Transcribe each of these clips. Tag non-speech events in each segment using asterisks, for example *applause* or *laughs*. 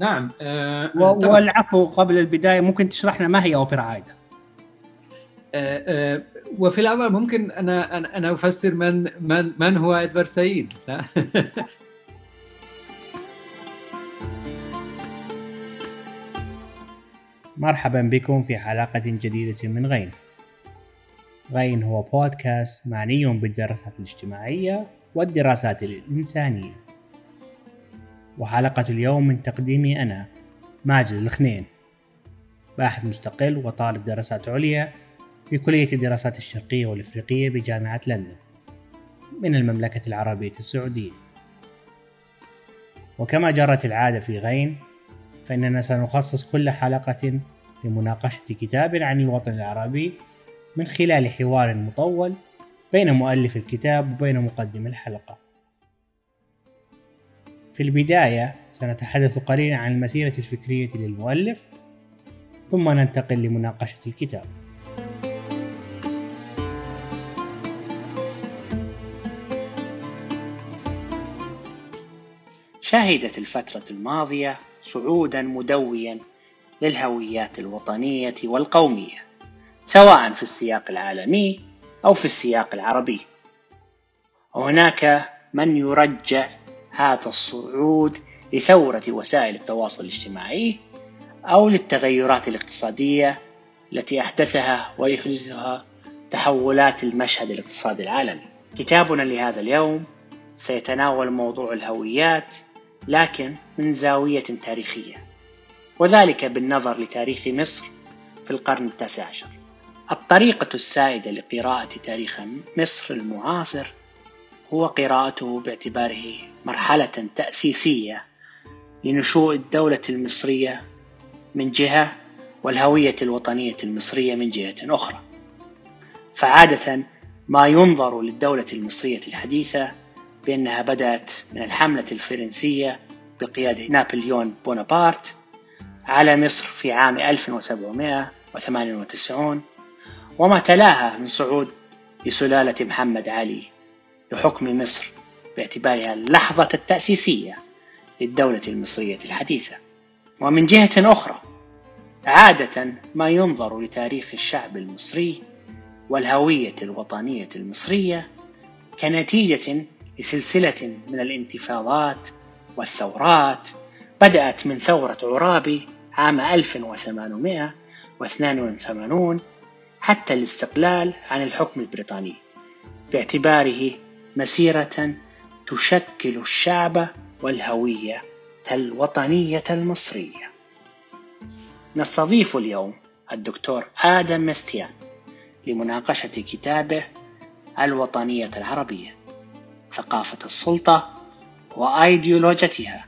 نعم آه والعفو قبل البداية ممكن تشرح لنا ما هي أوبرا عايدة؟ آه آه وفي الأول ممكن أنا أنا أنا أفسر من من من هو إدوارد سعيد *laughs* مرحبا بكم في حلقة جديدة من غين. غين هو بودكاست معني بالدراسات الاجتماعية والدراسات الإنسانية. وحلقة اليوم من تقديمي أنا ماجد الخنين باحث مستقل وطالب دراسات عليا في كلية الدراسات الشرقية والإفريقية بجامعة لندن من المملكة العربية السعودية وكما جرت العادة في غين فإننا سنخصص كل حلقة لمناقشة كتاب عن الوطن العربي من خلال حوار مطول بين مؤلف الكتاب وبين مقدم الحلقة. في البداية سنتحدث قليلا عن المسيرة الفكرية للمؤلف ثم ننتقل لمناقشة الكتاب. شهدت الفترة الماضية صعودا مدويا للهويات الوطنية والقومية سواء في السياق العالمي أو في السياق العربي وهناك من يرجع هذا الصعود لثورة وسائل التواصل الاجتماعي أو للتغيرات الاقتصادية التي أحدثها ويحدثها تحولات المشهد الاقتصادي العالمي. كتابنا لهذا اليوم سيتناول موضوع الهويات لكن من زاوية تاريخية وذلك بالنظر لتاريخ مصر في القرن التاسع عشر الطريقة السائدة لقراءة تاريخ مصر المعاصر هو قراءته باعتباره مرحلة تأسيسية لنشوء الدولة المصرية من جهة والهوية الوطنية المصرية من جهة أخرى. فعادة ما ينظر للدولة المصرية الحديثة بأنها بدأت من الحملة الفرنسية بقيادة نابليون بونابرت على مصر في عام 1798 وما تلاها من صعود لسلالة محمد علي. لحكم مصر باعتبارها اللحظة التأسيسية للدولة المصرية الحديثة. ومن جهة أخرى عادة ما ينظر لتاريخ الشعب المصري والهوية الوطنية المصرية كنتيجة لسلسلة من الانتفاضات والثورات بدأت من ثورة عرابي عام 1882 حتى الاستقلال عن الحكم البريطاني باعتباره مسيرة تشكل الشعب والهوية الوطنية المصرية. نستضيف اليوم الدكتور آدم مستيان لمناقشة كتابه الوطنية العربية ثقافة السلطة وأيديولوجيتها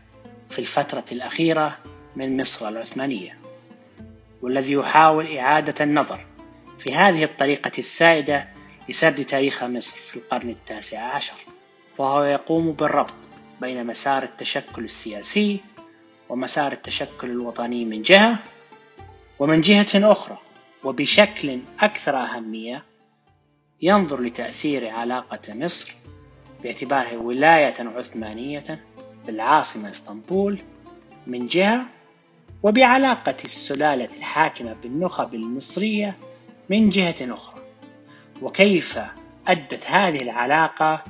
في الفترة الأخيرة من مصر العثمانية والذي يحاول إعادة النظر في هذه الطريقة السائدة لسرد تاريخ مصر في القرن التاسع عشر فهو يقوم بالربط بين مسار التشكل السياسي ومسار التشكل الوطني من جهة ومن جهة أخرى وبشكل أكثر أهمية ينظر لتأثير علاقة مصر باعتبارها ولاية عثمانية بالعاصمة إسطنبول من جهة وبعلاقة السلالة الحاكمة بالنخب المصرية من جهة أخرى. وكيف أدت هذه العلاقة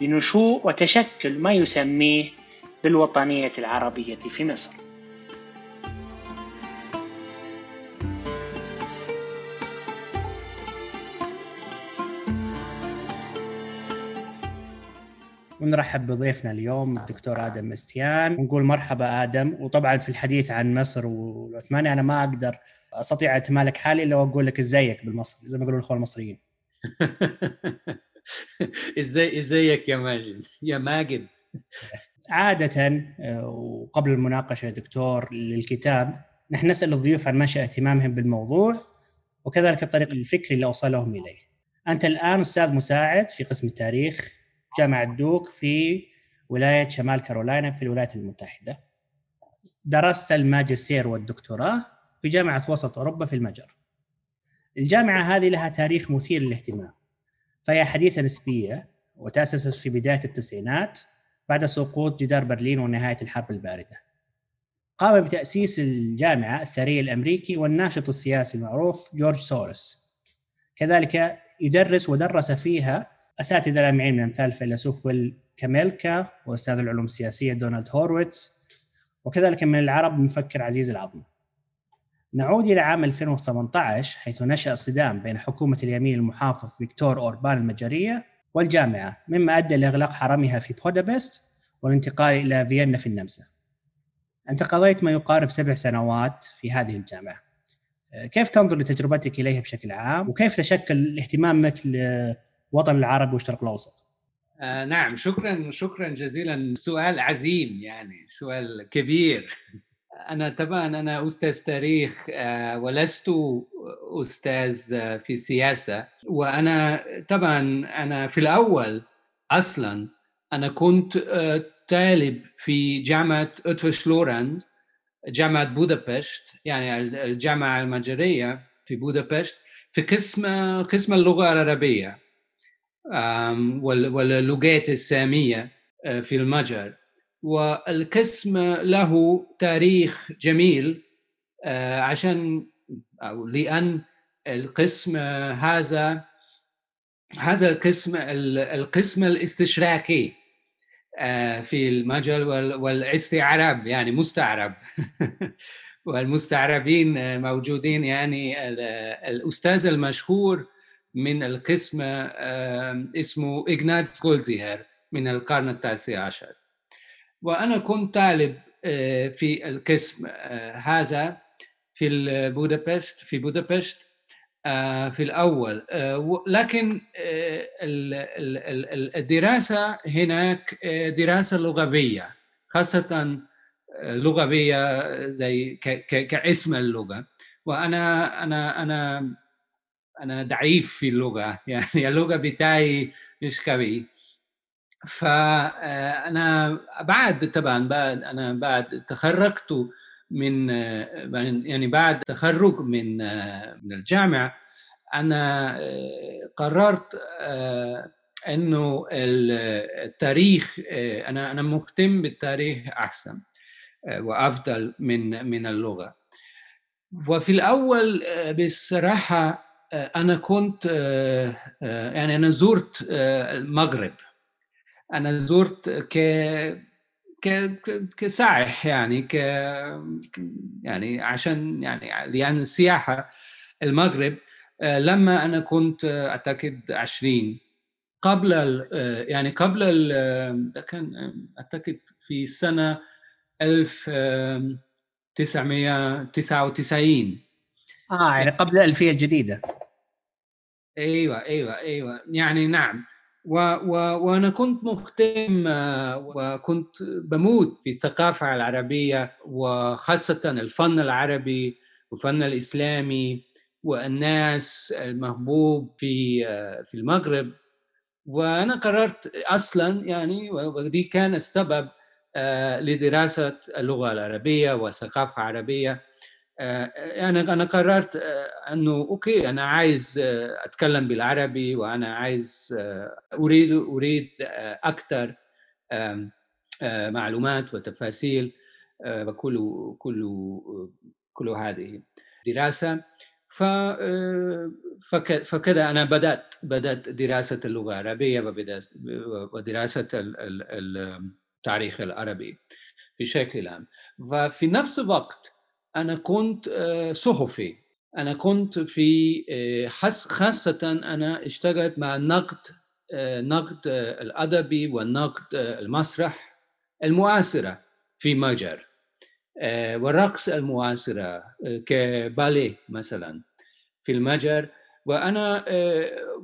لنشوء وتشكل ما يسميه بالوطنية العربية في مصر. ونرحب بضيفنا اليوم الدكتور آدم مستيان ونقول مرحبا آدم وطبعا في الحديث عن مصر والعثماني أنا ما أقدر أستطيع إتمالك حالي إلا وأقول لك إزيك بالمصري زي ما يقولوا الأخوة المصريين. *laughs* إزاي إزيك يا ماجد؟ يا ماجد. عادة وقبل المناقشة يا دكتور للكتاب نحن نسأل الضيوف عن منشأ اهتمامهم بالموضوع وكذلك الطريق الفكري اللي أوصلهم إليه. أنت الآن أستاذ مساعد في قسم التاريخ جامعة دوك في ولاية شمال كارولاينا في الولايات المتحدة. درست الماجستير والدكتوراه في جامعة وسط أوروبا في المجر. الجامعة هذه لها تاريخ مثير للاهتمام. فهي حديثة نسبية وتأسست في بداية التسعينات بعد سقوط جدار برلين ونهاية الحرب الباردة. قام بتأسيس الجامعة الثري الأمريكي والناشط السياسي المعروف جورج سورس. كذلك يدرس ودرس فيها أساتذة لامعين من أمثال الفيلسوف ويل كيمليكا وأستاذ العلوم السياسية دونالد هورويتس وكذلك من العرب المفكر عزيز العظمي نعود إلى عام 2018 حيث نشأ صدام بين حكومة اليمين المحافظ فيكتور أوربان المجرية والجامعة مما أدى لإغلاق حرمها في بودابست والانتقال إلى فيينا في النمسا. أنت قضيت ما يقارب سبع سنوات في هذه الجامعة. كيف تنظر لتجربتك إليها بشكل عام؟ وكيف تشكل اهتمامك للوطن العربي والشرق الأوسط؟ آه نعم شكرا شكرا جزيلا. سؤال عظيم يعني سؤال كبير. أنا طبعا أنا أستاذ تاريخ آه، ولست أستاذ في السياسة وأنا طبعا أنا في الأول أصلا أنا كنت آه، طالب في جامعة اوتفش لوراند جامعة بودابشت يعني الجامعة المجرية في بودابشت في قسم قسم اللغة العربية واللغات السامية آه، في المجر. والقسم له تاريخ جميل آه، عشان أو لأن القسم هذا هذا القسم القسم الاستشراقي آه، في المجال والاستعراب يعني مستعرب. *laughs* والمستعربين موجودين يعني الأستاذ المشهور من القسم آه، اسمه إغناط جولزيهر من القرن التاسع عشر. وأنا كنت طالب آه، في القسم آه، هذا في بودابست في بودابست آه، في الأول. لكن الدراسة هناك دراسة لغوية خاصة لغوية زي كاسم اللغة. وأنا أنا أنا أنا ضعيف في اللغة *laughs* يعني اللغة بتاعي مش قوي. فانا بعد طبعا بعد أنا بعد تخرجت من يعني بعد تخرج من من الجامعة أنا قررت إنه التاريخ أنا أنا مهتم بالتاريخ أحسن وأفضل من من اللغة. وفي الأول بصراحة أنا كنت يعني أنا زرت المغرب. أنا زرت ك ك كسائح يعني ك يعني عشان يعني لأن السياحة المغرب آه، لما أنا كنت اعتقد 20 قبل يعني قبل كان اعتقد في سنة 1999 آه يعني قبل الالفيه الجديدة. أيوه أيوه أيوه. يعني نعم. و و وأنا كنت مهتم وكنت بموت في الثقافة العربية وخاصة الفن العربي والفن الإسلامي والناس المحبوب في في المغرب. وأنا قررت أصلا يعني ودي كان السبب آه، لدراسة اللغة العربية والثقافة العربية. يعني أنا قررت آه، أنه أوكي أنا عايز آه، أتكلم بالعربي وأنا عايز أريد أريد أكثر معلومات وتفاصيل وكل كل كل هذه دراسة. ف فكذا أنا بدأت بدأت دراسة اللغة العربية ودراسة التاريخ العربي بشكل عام. وفي نفس الوقت أنا كنت آه، صحفي. أنا كنت في آه، خاصة أنا اشتغلت مع النقد آه، نقد الأدبي والنقد المسرح المعاصره في مجر والرقص المعاصره كباليه مثلا في المجر وأنا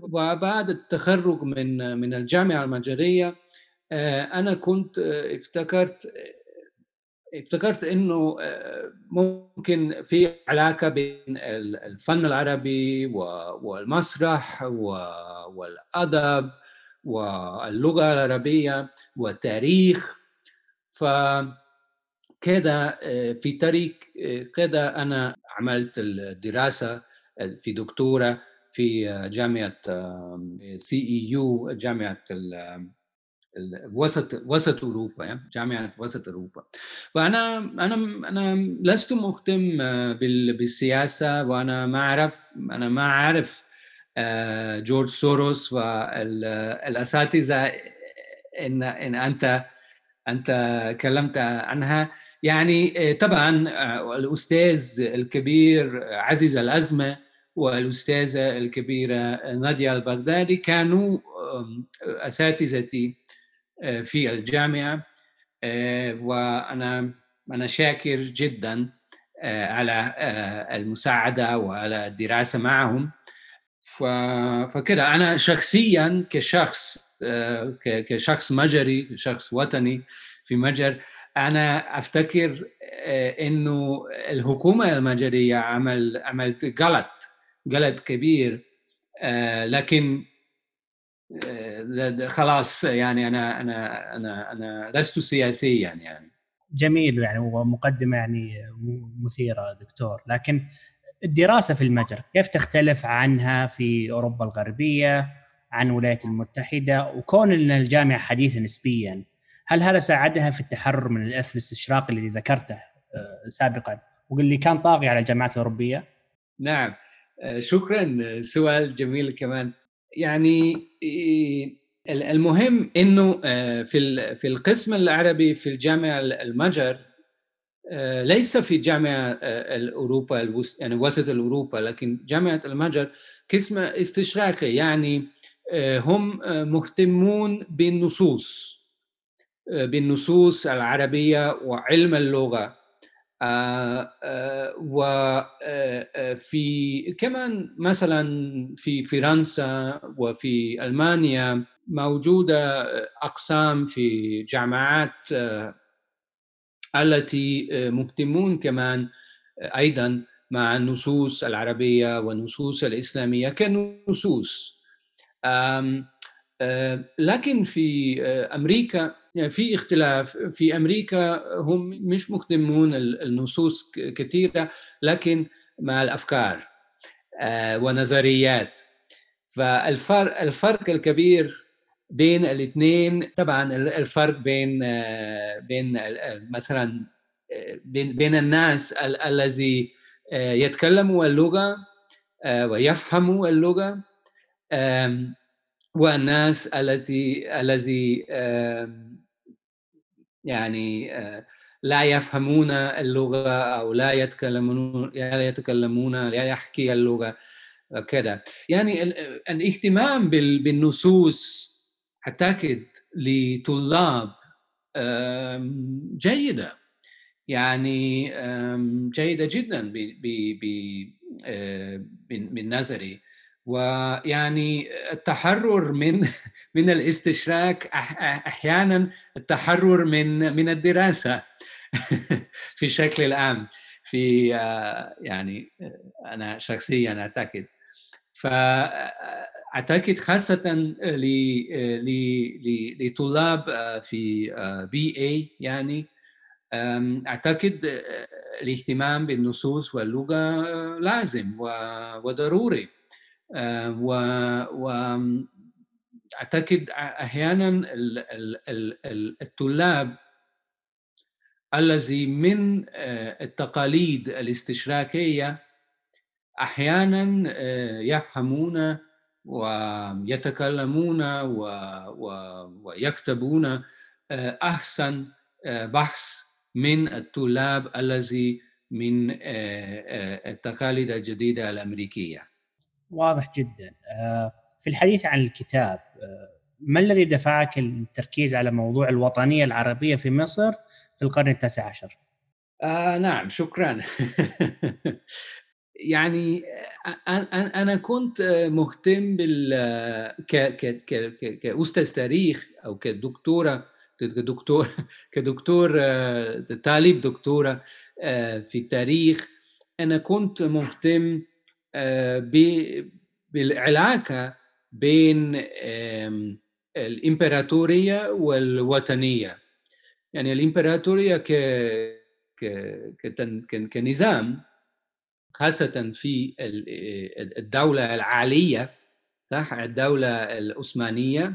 وبعد التخرج من من الجامعة المجريه أنا كنت افتكرت افتكرت إنه آه، ممكن في علاقة بين الفن العربي والمسرح والأدب واللغة العربية والتاريخ. فكده آه، في طريق آه، كده أنا عملت الدراسة في دكتورة في جامعة CEU جامعة وسط وسط أوروبا جامعة وسط أوروبا. وأنا أنا أنا لست مهتم بالسياسة وأنا ما أعرف أنا ما أعرف جورج سوروس والاساتذه إن إن أنت أنت تكلمت عنها. يعني طبعا الأستاذ الكبير عزيز الأزمة والأستاذة الكبيرة نادية البغدادي كانوا أساتذتي. آه، في الجامعة آه، وأنا أنا شاكر جدا آه، على المساعدة وعلى الدراسة معهم. فكده أنا شخصيا كشخص كشخص مجري كشخص وطني في مجر أنا أفتكر إنه الحكومة المجرية عمل عملت غلط غلط كبير لكن آه، خلاص يعني أنا أنا أنا أنا لست سياسيا يعني. جميل يعني ومقدمة يعني مثيرة دكتور. لكن الدراسة في المجر كيف تختلف عنها في أوروبا الغربية عن الولايات المتحدة؟ وكون إن الجامعة حديثه نسبيا هل هذا ساعدها في التحرر من الأثر الاستشراقي الذي ذكرته آه، سابقا واللي كان طاغي على الجامعات الأوروبية؟ نعم. آه، شكرا. سؤال جميل كمان. يعني المهم إنه آه، في في القسم العربي في الجامعة المجر آه، ليس في جامعة آه، الأوروبا يعني وسط الأوروبا لكن جامعة المجر قسم استشراقي يعني هم مهتمون بالنصوص بالنصوص العربية وعلم اللغة. وفي آه، كمان مثلا في فرنسا وفي ألمانيا موجودة أقسام في جامعات التي مهتمون كمان أيضا مع النصوص العربية والنصوص الإسلامية كنصوص. لكن في أمريكا يعني في اختلاف في أمريكا هم مش مهتمون النصوص كثيره لكن مع الأفكار آه، ونظريات. فالفرق الفرق الكبير بين الاثنين طبعا الفرق بين آه، بين مثلا آه، بين بين الناس الذي يتكلموا اللغة ويفهموا اللغة والناس التي الذي يعني آه، لا يفهمون اللغة أو لا يتكلمون لا يتكلمون لا يحكي اللغة كذا يعني الاهتمام بالنصوص أعتقد لطلاب جيدة. يعني جيدة جدا آه، من نظري. ويعني التحرر من *laughs* من الاستشراك أحيانا التحرر من من الدراسة *laughs* في الشكل العام. في يعني أنا شخصيا أعتقد. فاعتقد خاصة لطلاب في بي اي يعني أعتقد الاهتمام بالنصوص واللغة لازم وضروري. واعتقد أحيانا الطلاب الذي من آه، التقاليد الاستشراقيه أحيانا آه، يفهمون ويتكلمون ويكتبون آه، أحسن بحث من الطلاب الذي من التقاليد الجديدة الأمريكية. واضح جدا. في الحديث عن الكتاب آه، ما الذي دفعك للتركيز على موضوع الوطنية العربية في مصر في القرن التاسع عشر؟ آه نعم شكرا *laughs* يعني آه، أنا كنت مهتم بال كأستاذ تاريخ أو كدكتورة كدكتور *laughs* كدكتور طالب دكتورة في التاريخ أنا كنت مهتم بالعلاقة بين الإمبراطورية والوطنية. يعني الإمبراطورية ك كنظام خاصة في الدولة العالية صح؟ الدولة العثمانية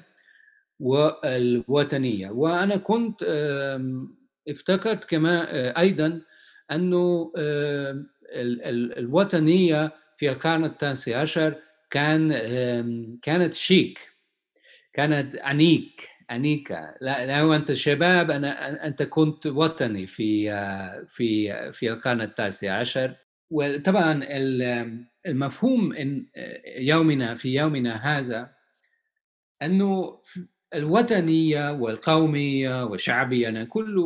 والوطنية. وأنا كنت افتكرت كمان أيضا أنه الوطنية في القرن التاسع عشر كان كانت شيك كانت أنيك انيكا لا لو انت شباب أنا أنت كنت وطني في في في القرن التاسع عشر. وطبعا المفهوم إن يومنا في يومنا هذا أنه الوطنية والقومية والشعبية أنا كل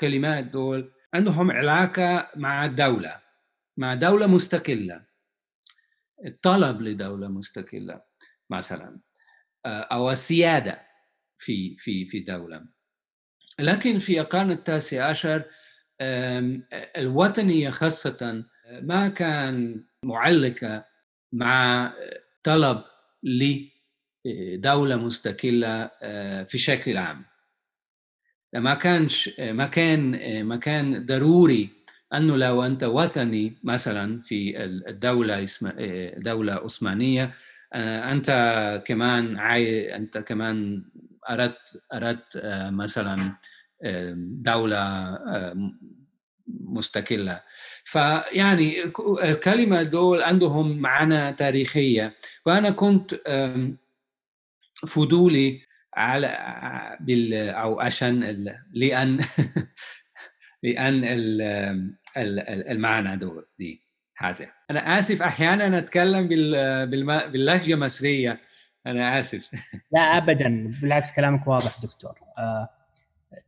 كلمات دول عندهم علاقة مع الدولة مع دولة مستقلة. الطلب لدولة مستقلة مثلا أو السيادة في في في دولة. لكن في القرن التاسع عشر الوطنية خاصة ما كان معلقة مع طلب لدوله مستقلة آه، في شكل عام. ما كانش ما كان ما كان ضروري أنه لو أنت وطني مثلا في الدولة دولة عثمانية آه، أنت كمان عاي أنت كمان اردت أردت آه، مثلا دولة مستقلة. فيعني الكلمة دول عندهم معنى تاريخية. وأنا كنت فضولي على بال أو عشان لأن *laughs* لأن المعنى دول دي. هذا أنا آسف أحيانا أتكلم باللهجة المصريه أنا آسف. *laughs* لا ابدا. بالعكس كلامك واضح دكتور. آه،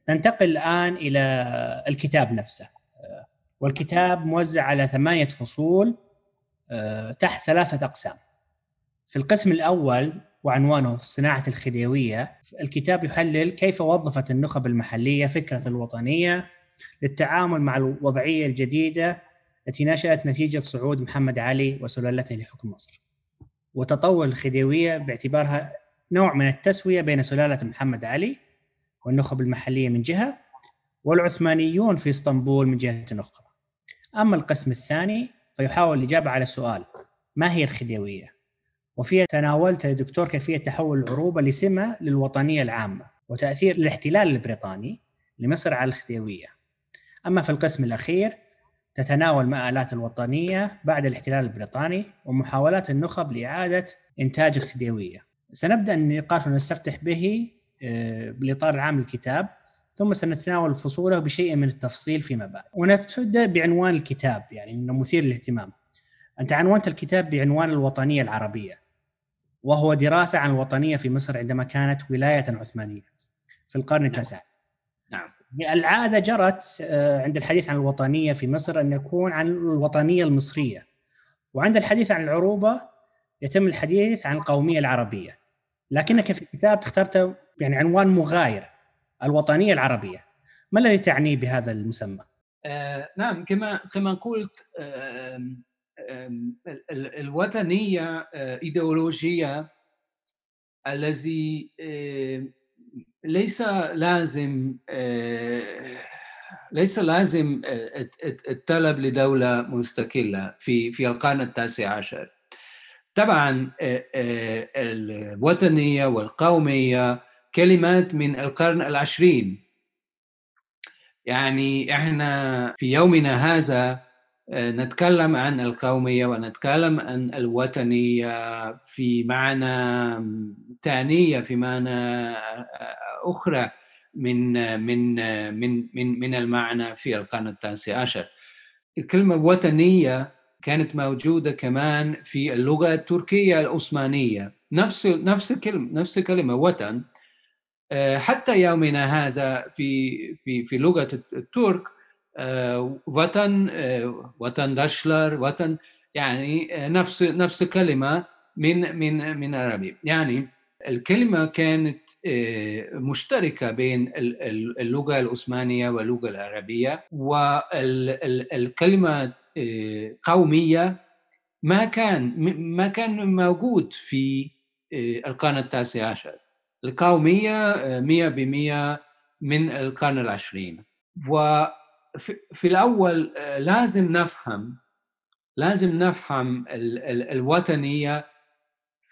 ننتقل الآن إلى الكتاب نفسه. آه، والكتاب موزع على ثمانية فصول آه، تحت ثلاثة أقسام. في القسم الأول وعنوانه صناعة الخديوية الكتاب يحلل كيف وظفت النخب المحلية فكرة الوطنية للتعامل مع الوضعية الجديدة التي نشأت نتيجة صعود محمد علي وسلالته لحكم مصر. وتطور الخديوية باعتبارها نوع من التسوية بين سلالة محمد علي والنخب المحلية من جهة والعثمانيون في اسطنبول من جهة أخرى. أما القسم الثاني فيحاول الإجابة على السؤال ما هي الخديوية؟ وفيها تناولت يا دكتور كيفية تحول العروبة لسمة للوطنية العامة وتأثير الاحتلال البريطاني لمصر على الخديوية. أما في القسم الأخير تتناول مآلات الوطنية بعد الاحتلال البريطاني ومحاولات النخب لإعادة إنتاج الخديوية. سنبدأ النقاش ونستفتح به آه، بالإطار العام للكتاب ثم سنتناول فصوله بشيء من التفصيل فيما بعد. ونبدأ بعنوان الكتاب يعني إنه مثير للاهتمام. أنت عنونت الكتاب بعنوان الوطنية العربية وهو دراسة عن الوطنية في مصر عندما كانت ولاية عثمانية في القرن التاسع. العادة جرت آه، عند الحديث عن الوطنية في مصر أن يكون عن الوطنية المصرية. وعند الحديث عن العروبة يتم الحديث عن القوميه العربية. لكنك في الكتاب اخترت يعني عنوان مغاير الوطنية العربية. ما الذي تعنيه بهذا المسمى؟ آه نعم كما كما قلت آه الوطنية آه، إيديولوجية الذي ليس لازم آه، ليس لازم آه، الطلب لدولة مستقلة في في القرن التاسع عشر. طبعا آه، الوطنية والقومية كلمات من القرن العشرين. يعني إحنا في يومنا هذا نتكلم عن القومية ونتكلم عن الوطنية في معنى ثانية في معنى أخرى من من من من من المعنى في القرن التاسع عشر. الكلمة وطنية كانت موجودة كمان في اللغة التركية العثمانية. نفس نفس الكلمة نفس الكلمة وطن. حتى يومنا هذا في في في لغة الترك وطن وطن دشلر وطن يعني نفس نفس كلمة من من من العربي. يعني الكلمة كانت مشتركة بين اللغة العثمانية واللغة العربية والكلمة قومية ما كان ما كان موجود في القرن التاسع عشر. القومية مية بمية من القرن العشرين. وفي الأول لازم نفهم لازم نفهم الوطنية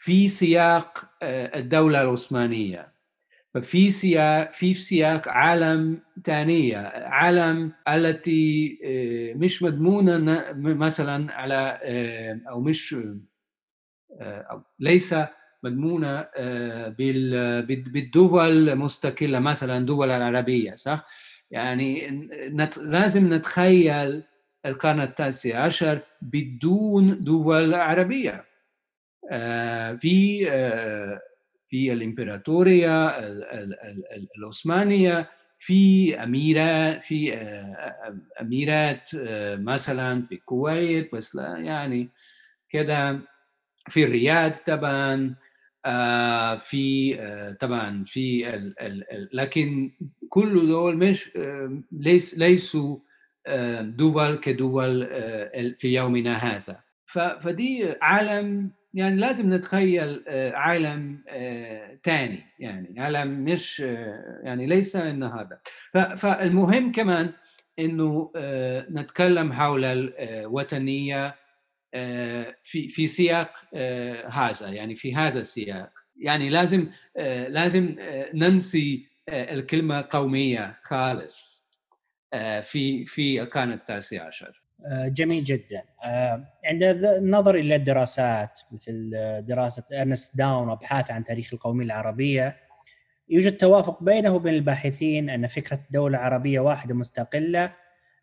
في سياق الدولة العثمانية ففي سياق في سياق عالم ثانية عالم التي مش مضمونة مثلا على أو مش أو ليس مضمونة بالدول المستقلة مثلا الدول العربية صح؟ يعني لازم نتخيل القرن التاسع عشر بدون دول عربية في في الإمبراطورية العثمانية في اميرات في أميرات مثلا في الكويت بس لا يعني كده. في الرياض طبعا في طبعا في لكن كل دول مش ليس ليسوا دول كدول في يومنا هذا. فدي عالم يعني لازم نتخيل عالم ثاني يعني عالم مش يعني ليس النهارده فالمهم كمان إنه نتكلم حول الوطنيه في في سياق هذا يعني في هذا السياق. يعني لازم لازم ننسي الكلمة قومية خالص في في القرن التاسع عشر. آه، جميل جدا. آه، عند النظر إلى الدراسات مثل دراسة إرنست داون وأبحاث عن تاريخ القومية العربية يوجد توافق بينه وبين الباحثين أن فكرة دولة عربية واحدة مستقلة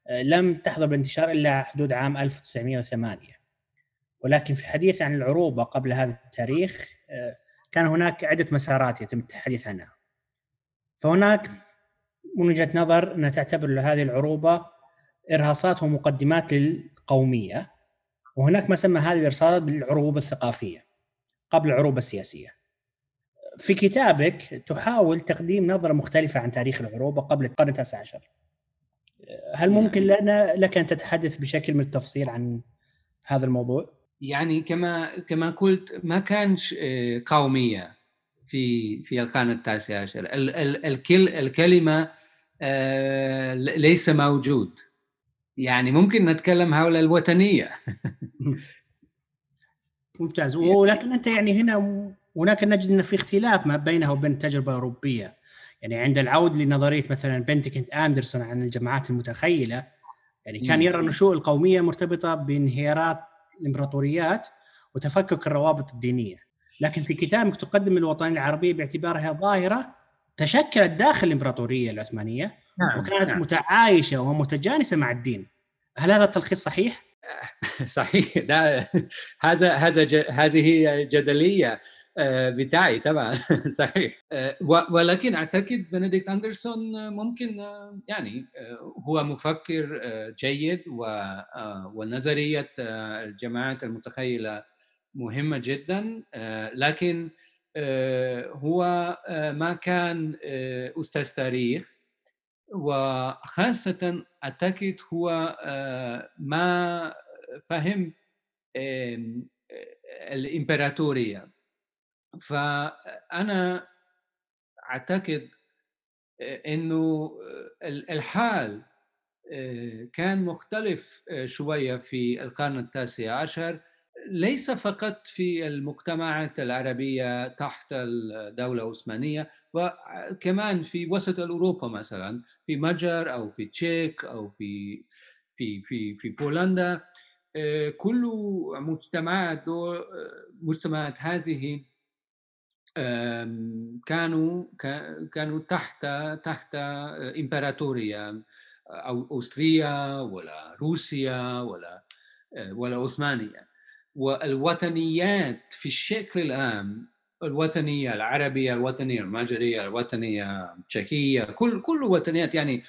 آه، لم تحظى بالانتشار إلا حدود عام 1908 ولكن في الحديث عن العروبة قبل هذا التاريخ كان هناك عدة مسارات يتم التحديث عنها. فهناك من وجهة نظر ان تعتبر هذه العروبة إرهاصات ومقدمات للقومية وهناك ما سمى هذه الارهاصات بالعروبه الثقافية قبل العروبه السياسية. في كتابك تحاول تقديم نظرة مختلفة عن تاريخ العروبه قبل القرن التاسع عشر. هل ممكن لنا لك أن تتحدث بشكل من التفصيل عن هذا الموضوع؟ يعني كما كما قلت ما كانش آه، قومية في في القرن التاسع عشر الكلمة آه، ليس موجود يعني ممكن نتكلم حول الوطنية. *laughs* ممتاز. ولكن أنت يعني هنا هناك نجد أن في اختلاف ما بينه وبين التجربه الاوروبيه يعني عند العود لنظرية مثلا بنتكنت أندرسون عن الجماعات المتخيلة يعني كان يرى النشوء القومية مرتبطة بانهيارات الإمبراطوريات وتفكك الروابط الدينية. لكن في كتابك تقدم الوطنيه العربية باعتبارها ظاهرة تشكلت داخل الإمبراطورية العثمانية نعم وكانت نعم. متعايشة ومتجانسة مع الدين. هل هذا التلخيص صحيح؟ *laughs* صحيح. ده هذا هذا هذه جدليه آه، بتاعي طبعا. *laughs* صحيح. آه، ولكن أعتقد بنديكت اندرسون ممكن آه، يعني هو مفكر جيد ونظرية الجماعات المتخيلة مهمة جدا. لكن هو ما كان أستاذ تاريخ. وخاصة أعتقد هو آه، ما فهم الإمبراطورية. فأنا أعتقد آه، أنه الحال آه، كان مختلف شوية في القرن التاسع عشر. ليس فقط في المجتمعات العربية تحت الدولة العثمانية وكمان في وسط أوروبا مثلا في مجر أو في تشيك أو في في في في بولندا آه، كل مجتمعات مجتمعات هذه كانوا كانوا تحت تحت إمبراطورية أو أوستريا ولا روسيا ولا آه، ولا عثمانية. والوطنيات في الشكل العام الوطنية العربية الوطنية المجرية الوطنية التشيكية كل كل وطنيات يعني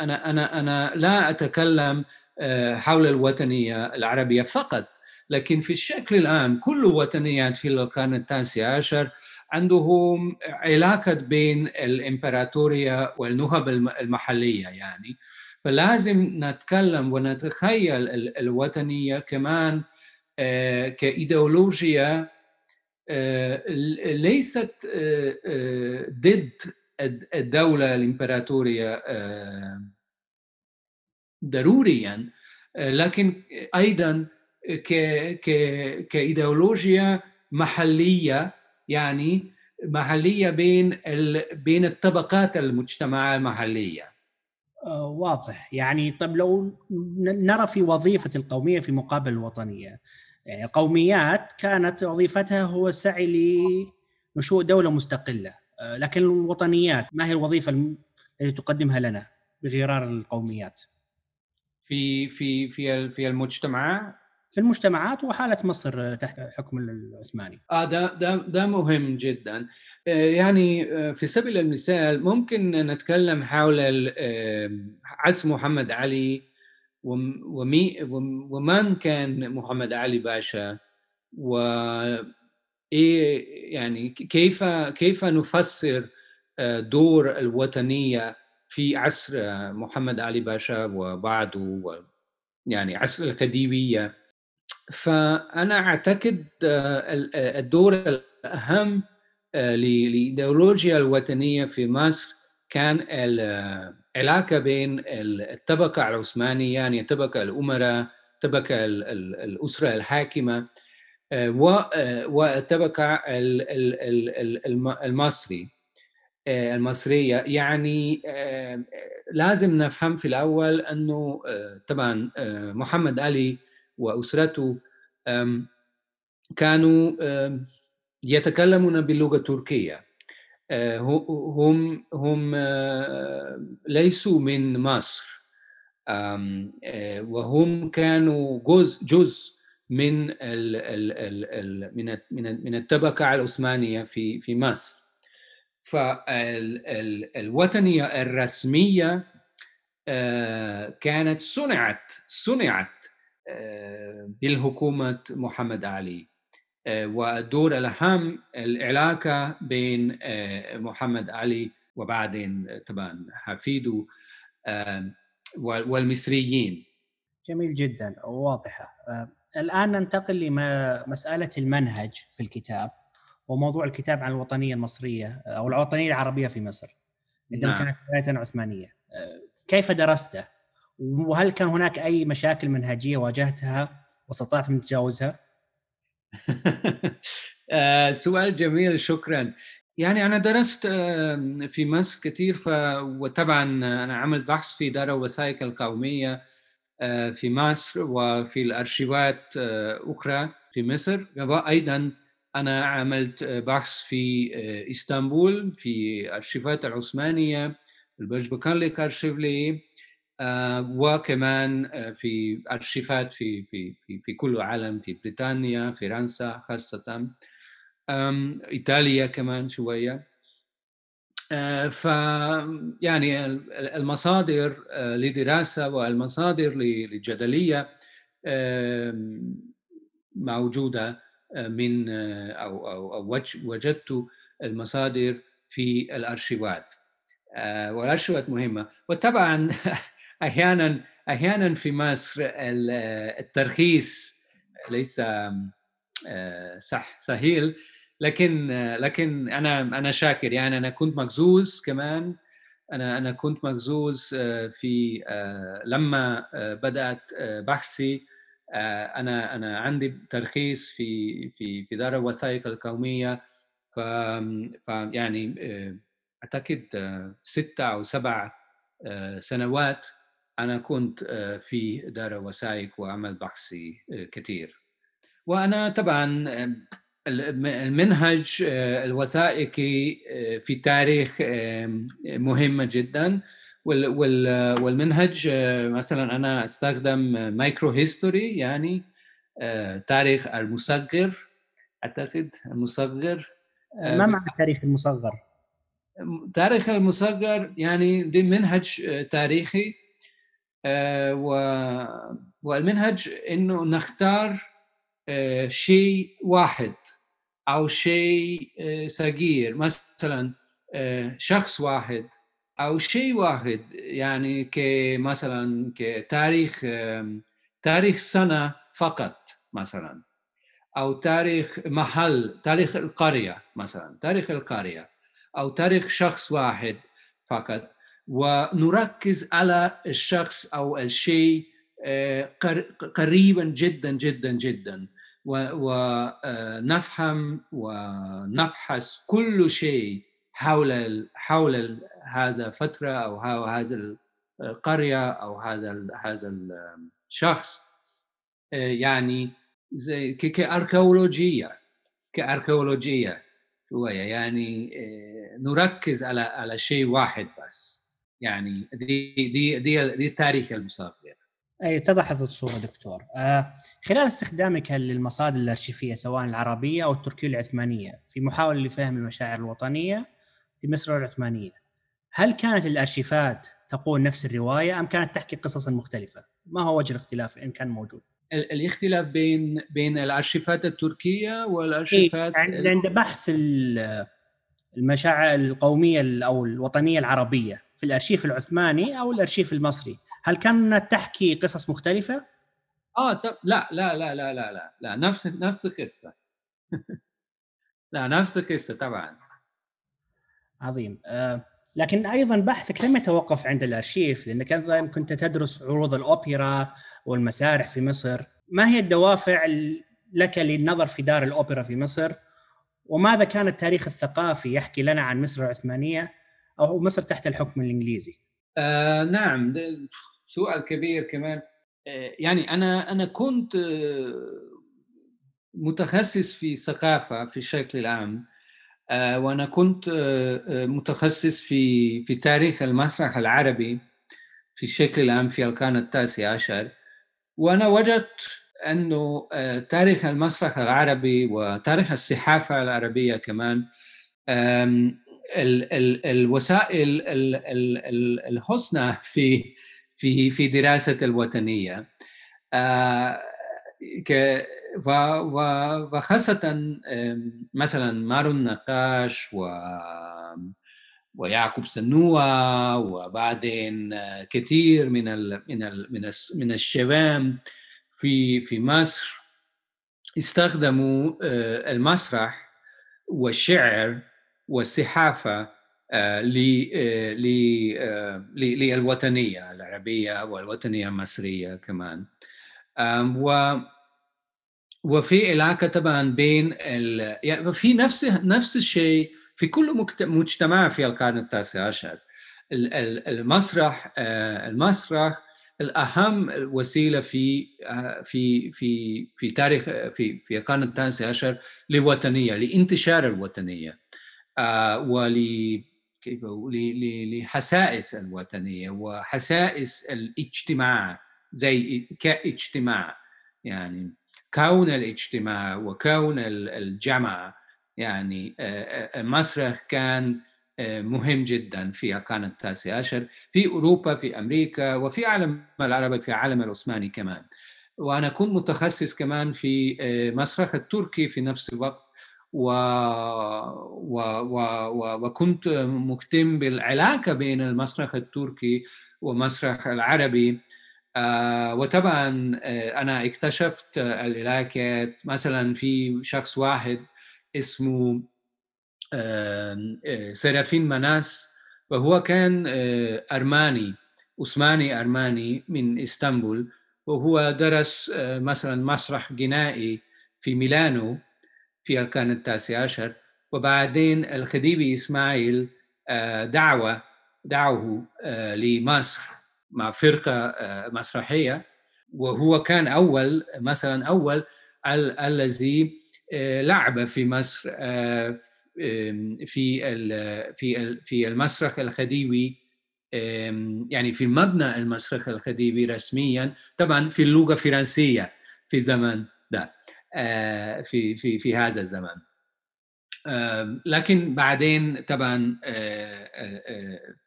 أنا أنا أنا لا أتكلم آه، حول الوطنية العربية فقط لكن في الشكل العام كل وطنيات في القرن التاسع عشر عندهم علاقة بين الإمبراطورية والنخب المحلية. يعني فلازم نتكلم ونتخيل الوطنية كمان آه، كإيديولوجيا آه، ليست آه، ضد الدولة الإمبراطورية ضروريا. لكن أيضا كإيديولوجيا محلية يعني محلية بين بين الطبقات المجتمع المحلية. آه، واضح. يعني طب لو نرى في وظيفة القومية في مقابل الوطنية يعني القوميات كانت وظيفتها هو السعي لنشوء دولة مستقلة. آه، لكن الوطنيات ما هي الوظيفة التي تقدمها لنا بغرار القوميات؟ في في في في المجتمع؟ في المجتمعات وحالة مصر تحت حكم العثماني. آه ده ده ده مهم جدا. آه، يعني آه، في سبيل المثال ممكن نتكلم حول عصر محمد علي ومي ومن كان محمد علي باشا؟ و إيه يعني كيف كيف نفسر آه، دور الوطنية في عصر محمد علي باشا وبعده يعني عصر الخديويه فأنا أعتقد الدور الأهم للايديولوجيا الوطنية في مصر كان العلاقه بين الطبقة العثمانية يعني الطبقه الأمراء الطبقه الأسرة الحاكمة والطبقه المصري المصرية. يعني لازم نفهم في الأول أنه طبعا محمد علي وأسرته كانوا يتكلمون باللغة التركية آه، هم هم آه، ليسوا من مصر. آه، وهم كانوا جزء جزء من من من الطبقة العثمانية في في مصر. فالوطنية الرسمية كانت صنعت صنعت بالحكومة محمد علي. آه، والدور الأهم العلاقة بين آه، محمد علي وبعدين طبعا حفيده والمصريين جميل جدا وواضحة آه، الآن ننتقل لمسألة المنهج في الكتاب وموضوع الكتاب عن الوطنية المصرية أو الوطنية العربية في مصر عندما نعم. كانت بداية عثمانية كيف درسته؟ وهل كان هناك أي مشاكل منهجية واجهتها وأستطعت من تجاوزها؟ *laughs* آه، سؤال جميل شكرا. يعني أنا درست في مصر كثير ف... وطبعا أنا عملت بحث في دار الوثائق القومية آه، في مصر وفي الأرشيفات آه، أخرى في مصر. وأيضا أنا عملت بحث في إسطنبول في أرشيفات العثمانية البجبكانليك أرشيفلي آه، وكمان آه، في أرشيفات في في في في كل العالم في بريطانيا فرنسا خاصة إيطاليا كمان شوية. آه، ف يعني المصادر لدراسة والمصادر للجدلية موجودة من أو أو أو وجدت المصادر في الأرشيفات. والأرشيفات مهمة. وطبعا *laughs* أحيانا أحيانا في مصر الترخيص ليس آه، صح سهيل لكن لكن أنا أنا شاكر. يعني أنا كنت مجزوز كمان. أنا أنا كنت مجزوز آه، في آه، لما بدأت بحثي أنا أنا عندي ترخيص في في في دار الوثائق القومية. ف يعني أعتقد ستة أو سبع سنوات. أنا كنت آه، في دار وثائق وعمل بحثي آه، كثير. وأنا طبعا المنهج آه، الوثائقي في التاريخ مهمة جدا. والمنهج مثلا أنا أستخدم micro history يعني تاريخ المصغر أعتقد المصغر ما معنى التاريخ المصغر؟ تاريخ المصغر يعني دي منهج تاريخي. والمنهج إنه نختار آه، شيء واحد أو شيء آه، صغير. مثلا شخص واحد أو شيء واحد. يعني كمثلا كتاريخ تاريخ سنة فقط مثلا. أو تاريخ محل تاريخ القرية مثلا تاريخ القرية. أو تاريخ شخص واحد فقط. ونركز على الشخص أو الشيء آه، قريبا جدا جدا جدا. ونفهم ونبحث كل شيء حول حول هذا الفترة أو هذا القرية أو هذا هذا الشخص يعني زي كأركيولوجية كأركيولوجية شوية. يعني نركز على على شيء واحد بس. يعني دي دي دي دي التاريخ المسافر أي اتضحت الصورة دكتور آه خلال استخدامك للمصادر الأرشيفية سواء العربية أو التركية العثمانية في محاولة لفهم المشاعر الوطنية في مصر العثمانية هل كانت الأرشيفات تقول نفس الرواية أم كانت تحكي قصصا مختلفة؟ ما هو وجه الاختلاف إن كان موجود؟ الاختلاف بين بين الأرشيفات التركية والأرشيفات إيه عند بحث المشاعر القومية أو الوطنية العربية في الأرشيف العثماني أو الأرشيف المصري. هل كانت تحكي قصص مختلفة؟ آه طب لا لا لا لا لا لا لا نفس نفس القصة *laughs* لا نفس القصة طبعا. عظيم. آه لكن أيضا بحثك لم يتوقف عند الأرشيف لانك أيضا كنت تدرس عروض الأوبرا والمسارح في مصر. ما هي الدوافع لك للنظر في دار الأوبرا في مصر؟ وماذا كان التاريخ الثقافي يحكي لنا عن مصر العثمانية؟ أو مصر تحت الحكم الإنجليزي؟ آه نعم. سؤال كبير كمان. آه يعني أنا أنا كنت آه متخصص في الثقافه في الشكل العام آه، وأنا كنت متخصص في في تاريخ المسرح العربي في الشكل العام في القرن التاسع عشر. وأنا وجدت أنه تاريخ المسرح العربي وتاريخ الصحافة العربية كمان الوسائل الحسنى في في في دراسة الوطنية. وخاصة مثلا مارو النقاش و ويعقوب سنوة وبعدين كثير من ال من ال من من الشباب في في مصر استخدموا آه، المسرح والشعر والصحافة آه، آه، للوطنية العربية والوطنية المصرية كمان. و وفي علاقة طبعا بين ال... يعني في نفس نفس الشيء في كل مجتمع في القرن التاسع عشر. المسرح آه، المسرح الأهم وسيلة في آه، في في في تاريخ في في القرن التاسع عشر للوطنية لانتشار الوطنية. آه، ول لحسائس الوطنية وحسائس الاجتماع زي كاجتماع يعني كون الاجتماع وكون الجمع يعني المسرح كان مهم جدا في القرن التاسع عشر في أوروبا في أمريكا وفي عالم العربي في العالم العثماني كمان. وأنا كنت متخصص كمان في مسرح التركي في نفس الوقت. و... و... و... و... وكنت مهتم بالعلاقة بين المسرح التركي والمسرح العربي. آه وطبعا آه أنا اكتشفت العلاقات مثلا في شخص واحد اسمه آه سرافين مناس وهو كان آه أرماني عثماني أرماني من إسطنبول. وهو درس آه مثلا مسرح جنائي في ميلانو. في القرن التاسع عشر. وبعدين الخديوي إسماعيل آه دعوة دعوه آه لمصر مع فرقة آه، مسرحية. وهو كان أول مثلا أول الذي لعب في مصر في في في المسرح الخديوي يعني في مبنى المسرح الخديوي رسميا طبعا في اللغة الفرنسيه في زمن ده. في في في هذا الزمان. لكن بعدين طبعا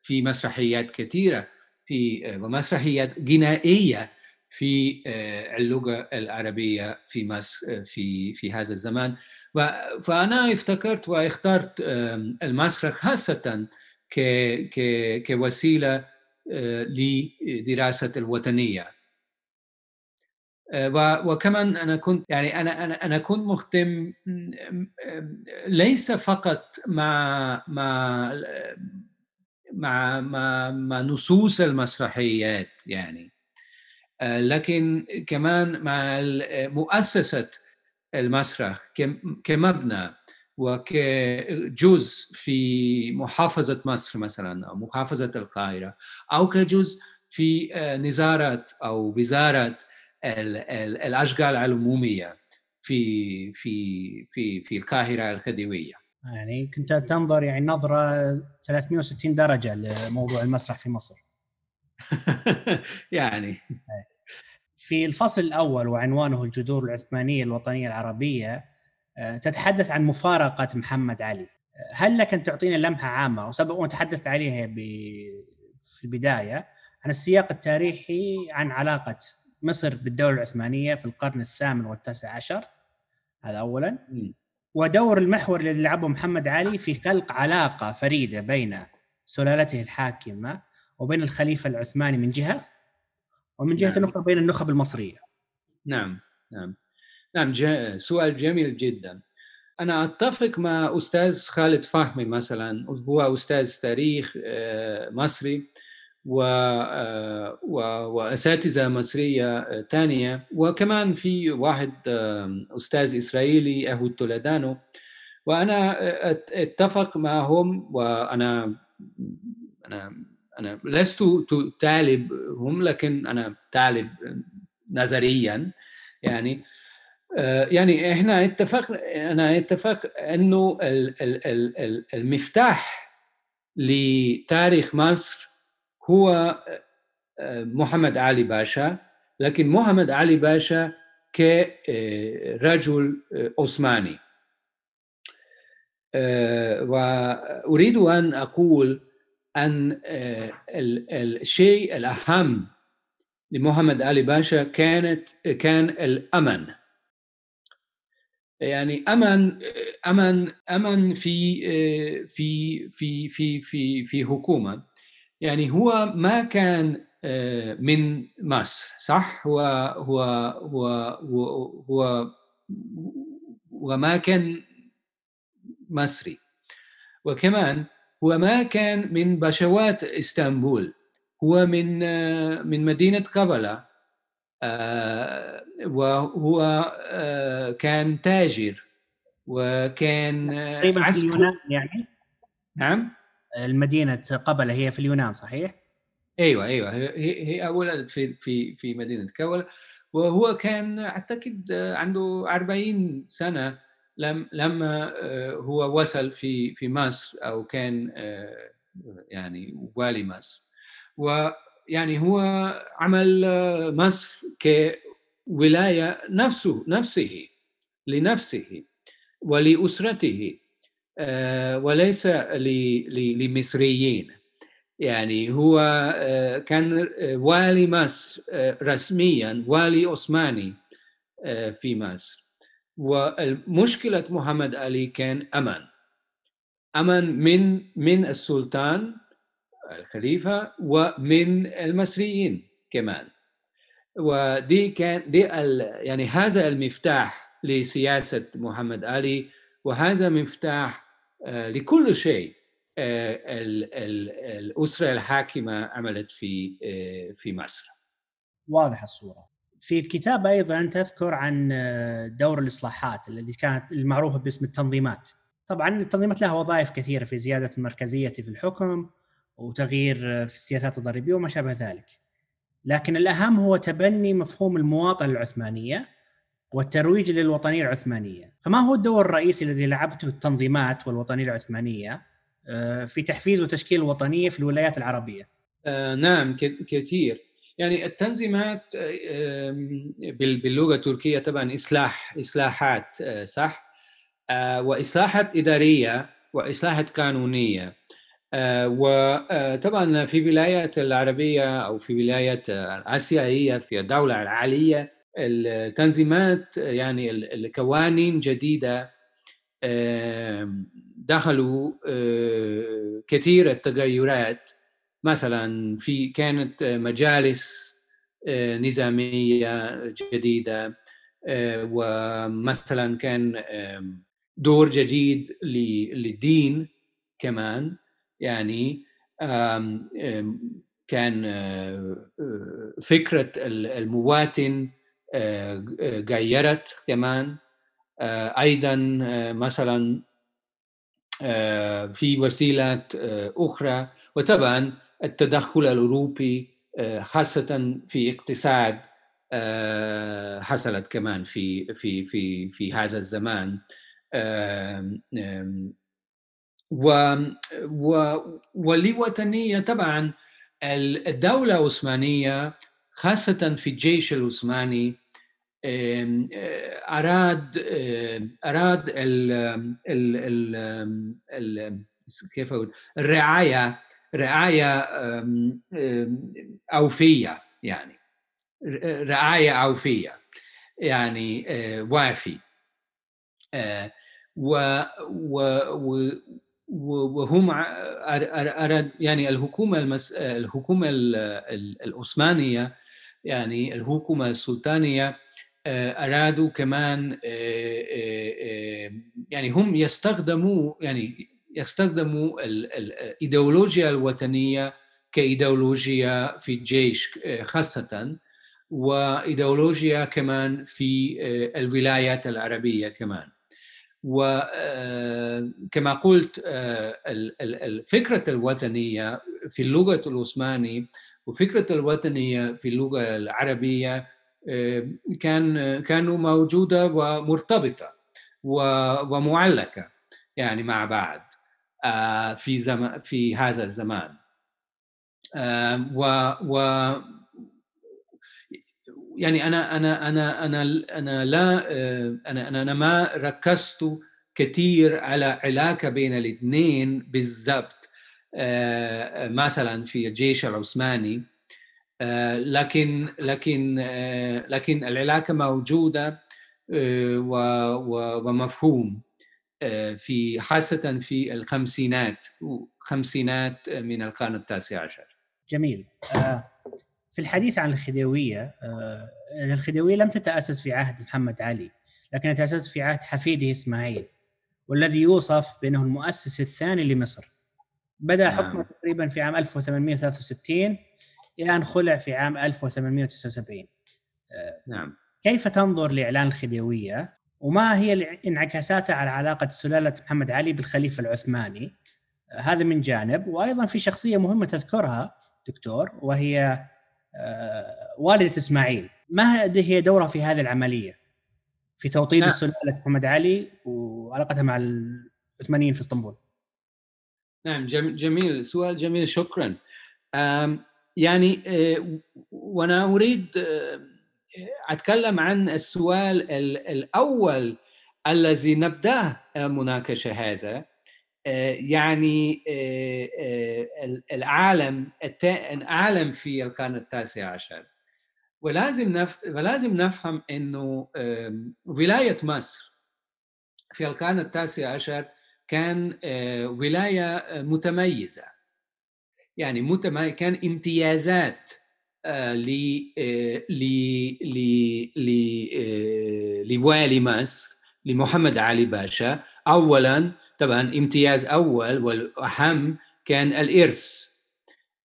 في مسرحيات كثيرة في آه، ومسرحيات جنائيه في آه، اللغة العربية في مصر آه، في في هذا الزمان. فأنا افتكرت واخترت المسرح خاصة كوسيلة لدراسة الوطنية. وكمان أنا كنت يعني أنا أنا أنا كنت مهتم ليس فقط مع مع مع مع مع نصوص المسرحيات يعني لكن كمان مع مؤسسة المسرح كمبنى وكجزء في محافظة مصر مثلا أو محافظة القاهرة أو كجزء في نظارة أو وزارة الأشغال العمومية في في في في القاهرة الخديوية. يعني كنت تنظر يعني نظرة 360 درجة لموضوع المسرح في مصر. *laughs* يعني. في الفصل الأول وعنوانه الجذور العثمانية الوطنية العربية آه، تتحدث عن مفارقة محمد علي. هل لك أن تعطينا لمحة عامة؟ وسبق وتحدثت عليها في البداية عن السياق التاريخي عن علاقة مصر بالدولة العثمانية في القرن الثامن والتاسع عشر. هذا أولا. ودور المحور الذي لعبه محمد علي في خلق علاقة فريدة بين سلالته الحاكمة وبين الخليفة العثماني من جهة ومن جهة نعم. أخرى بين النخب المصرية. نعم نعم. نعم سؤال جميل جدا. أنا أتفق مع أستاذ خالد فهمي مثلا هو أستاذ تاريخ آه، مصري. وأساتذة مصرية ثانية وكمان في واحد أستاذ إسرائيلي اهود تولدانو وأنا أتفق معهم وأنا أنا أنا لست طالب هم لكن أنا طالب نظريا يعني. يعني إحنا اتفق أنا أتفق أنه المفتاح لتاريخ مصر هو آه، محمد علي باشا. لكن محمد علي باشا كرجل آه، عثماني. آه، وأريد أن أقول أن الشيء الأهم لمحمد علي باشا كانت كان الأمن. يعني أمن أمن أمن في في في في في في حكومة. يعني هو ما كان آه، من مصر صح؟ هو هو هو هو, هو وما كان مصري. وكمان هو ما كان من بشوات إسطنبول. هو من آه، من مدينة قبلة. آه، وهو كان تاجر. وكان عسكري يعني. نعم؟ المدينة قبله هي في اليونان صحيح؟ أيوه أيوه. هي هي ولدت في في في مدينة كولا وهو كان أعتقد عنده 40 سنة لم لما آه، هو وصل في في مصر أو كان آه، يعني والي مصر. ويعني هو عمل مصر كولاية نفسه نفسه لنفسه ولأسرته. وليس لمصريين. يعني هو آه، كان آه، والي مصر رسميا والي عثماني في مصر. ومشكلة محمد علي كان أمن. أمن من من السلطان الخليفة ومن المصريين كمان. ودي كان دي يعني هذا المفتاح لسياسة محمد علي وهذا مفتاح آه، لكل شيء آه، الأسرة الحاكمة عملت في آه، في مصر. واضح الصورة. في الكتاب أيضا تذكر عن دور الإصلاحات الذي كانت المعروفة باسم التنظيمات. طبعا التنظيمات لها وظائف كثيرة في زيادة المركزية في الحكم وتغيير في السياسات الضريبية وما شابه ذلك. لكن الأهم هو تبني مفهوم المواطنة العثمانية والترويج للوطنية العثمانية، فما هو الدور الرئيسي الذي لعبته التنظيمات والوطنية العثمانية آه، في تحفيز وتشكيل الوطنية في الولايات العربية؟ آه نعم كثير، يعني التنظيمات آه باللغة التركية طبعا إصلاح إصلاحات آه صح؟ وإصلاحات إدارية وإصلاحات قانونية. آه وطبعا في الولايات العربية أو في الولايات الاسيويه في الدولة العالية التنظيمات يعني القوانين جديدة دخلوا آه، كثير التغيرات. مثلا في كانت مجالس آه، نظامية جديدة آه، ومثلا كان دور جديد للدين كمان. يعني كان فكرة المواطن غيرت كمان أيضا مثلا في وسيلات أخرى. وطبعا التدخل الأوروبي خاصة في اقتصاد حصلت كمان في في في في هذا الزمان. و ولوطنية طبعا الدولة العثمانية خاصة في الجيش العثماني أراد أراد ال ال ال كيف أقول؟ الرعاية رعاية أوفية يعني. رعاية أوفية يعني وافي. و وهم أراد يعني الحكومة المس... الحكومة العثمانية يعني الحكومة السلطانية أرادوا كمان يعني هم يستخدموا يعني يستخدموا الإيديولوجيا الوطنية كإيديولوجيا في الجيش خاصة وإيديولوجيا كمان في الولايات العربية كمان. وكما قلت الفكرة الوطنية في اللغة العثماني وفكرة الوطنية في اللغة العربية كان كانوا موجودة ومرتبطة ومعلقة يعني مع بعض في زمان في هذا الزمان. و, و يعني أنا أنا أنا أنا أنا لا أنا أنا, ما ركزت كثير على علاقة بين الاثنين بالضبط. مثلا في الجيش العثماني لكن لكن لكن العلاقة موجودة ومفهوم في خاصة في الخمسينات خمسينات من القرن التاسع عشر. جميل. في الحديث عن الخديوية الخديوية لم تتأسس في عهد محمد علي لكنها تأسست في عهد حفيده إسماعيل والذي يوصف بأنه المؤسس الثاني لمصر. نعم. حكمه تقريبا في عام 1863 إلى ان خلع في عام 1879 نعم. كيف تنظر لإعلان الخديوية؟ وما هي انعكاساتها على علاقة سلالة محمد علي بالخليفة العثماني؟ هذا من جانب. وأيضا في شخصية مهمة تذكرها دكتور وهي والدة إسماعيل. ما هي دورها في هذه العملية؟ في توطيد نعم. السلالة محمد علي وعلاقتها مع العثمانيين في إسطنبول. نعم جميل. سؤال جميل شكرا. يعني وأنا أريد أتكلم عن السؤال الأول الذي نبدأه مناقشة هذا يعني العالم العالم في القرن التاسع عشر ولازم. ولازم نفهم إنه ولاية مصر في القرن التاسع عشر كان ولاية متميزة يعني متميز كان امتيازات ل ل ل لوالي مصر لمحمد علي باشا. اولا طبعا امتياز أول والأهم كان الإرث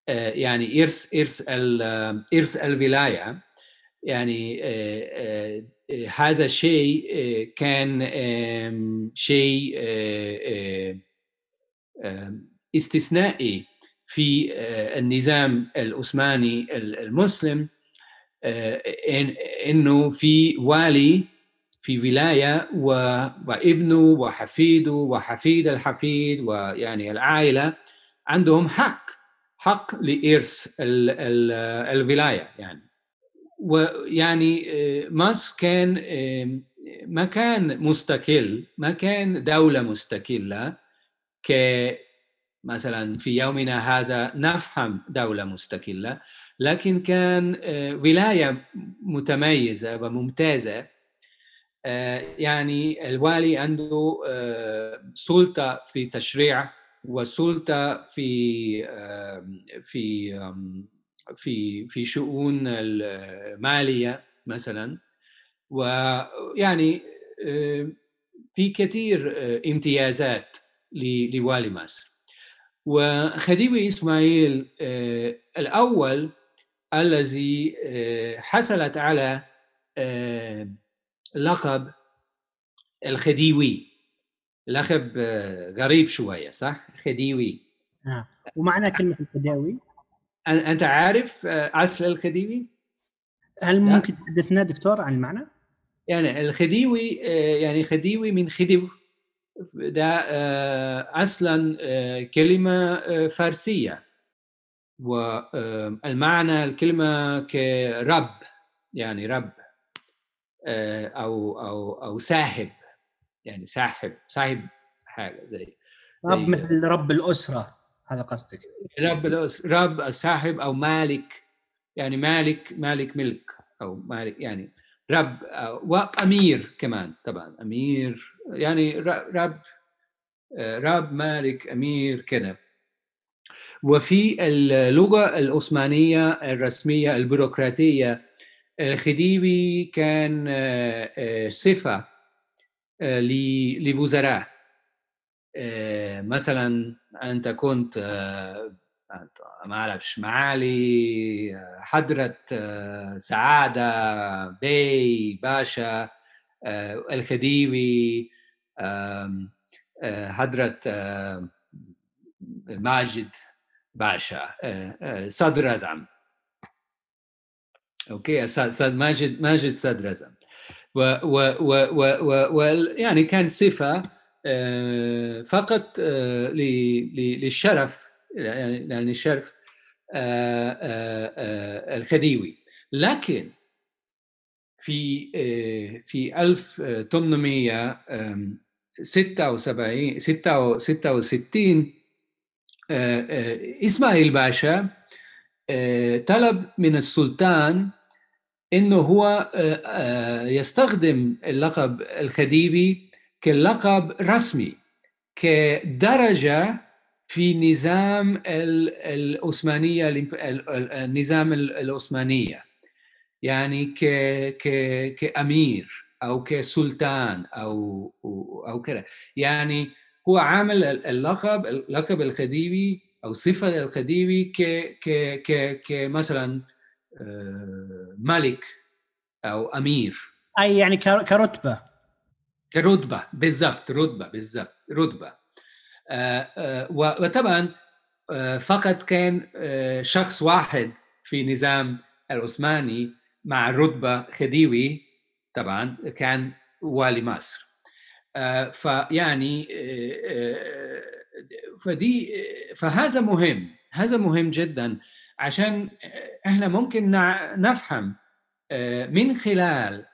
يعني إرث إرث إرث الولاية. يعني هذا الشيء كان شيء استثنائي. في النظام العثماني المسلم إنه في والي في ولاية وابنه وحفيده وحفيد الحفيد ويعني العائلة عندهم حق حق لإرث الولاية يعني. ويعني مصر كان مكان مستقل ما كان دولة مستقلة ك مثلا في يومنا هذا نفهم دولة مستقلة لكن كان ولاية متميزة وممتازة يعني الوالي عنده سلطة في تشريع وسلطة في في في في شؤون المالية مثلا. ويعني في كثير امتيازات لوالي مصر. وخديوي إسماعيل الأول الذي حصلت على لقب الخديوي لقب غريب شوية صح؟ خديوي آه. ومعنى كلمة الخديوي؟ أنت عارف أصل الخديوي؟ هل ممكن تحدثنا دكتور عن المعنى؟ يعني الخديوي يعني خديوي من خديو ده أصلا كلمة فارسية. والمعنى الكلمة كرب يعني رب أو أو أو ساحب يعني ساحب صاحب حاجة زي رب مثل رب الأسرة هذا قصدك. رب الاسره رب صاحب أو مالك يعني مالك مالك ملك أو مالك يعني رب وأمير كمان طبعا أمير يعني رب رب مالك أمير كده. وفي اللغة العثمانية الرسمية البيروقراطية الخديوي كان صفة لوزراء. مثلا أنت كنت ما أعرفش معالي حضرة سعادة بي باشا الخديوي حضرة ماجد باشا صدر أزعم أوكي ماجد ماجد صدر أزعم و, و, و, و, و, و يعني كان صفة فقط للشرف يعني الشرف الخديوي. لكن في في 1876 66 إسماعيل باشا طلب من السلطان إنه هو يستخدم اللقب الخديوي كلقب رسمي كدرجة في نظام العثمانيه النظام العثمانيه يعني ك ك كأمير أو كسلطان أو أو كده. يعني هو عامل اللقب اللقب الخديوي أو صفة الخديوي ك ك ك كمثلا ملك أو أمير. أي يعني كرتبة. كرتبة بالضبط رتبة بالضبط رتبة. وطبعا فقط كان شخص واحد في نظام العثماني مع رتبة خديوي طبعا كان والي مصر فيعني فدي فهذا مهم هذا مهم جدا عشان إحنا ممكن نفهم من خلال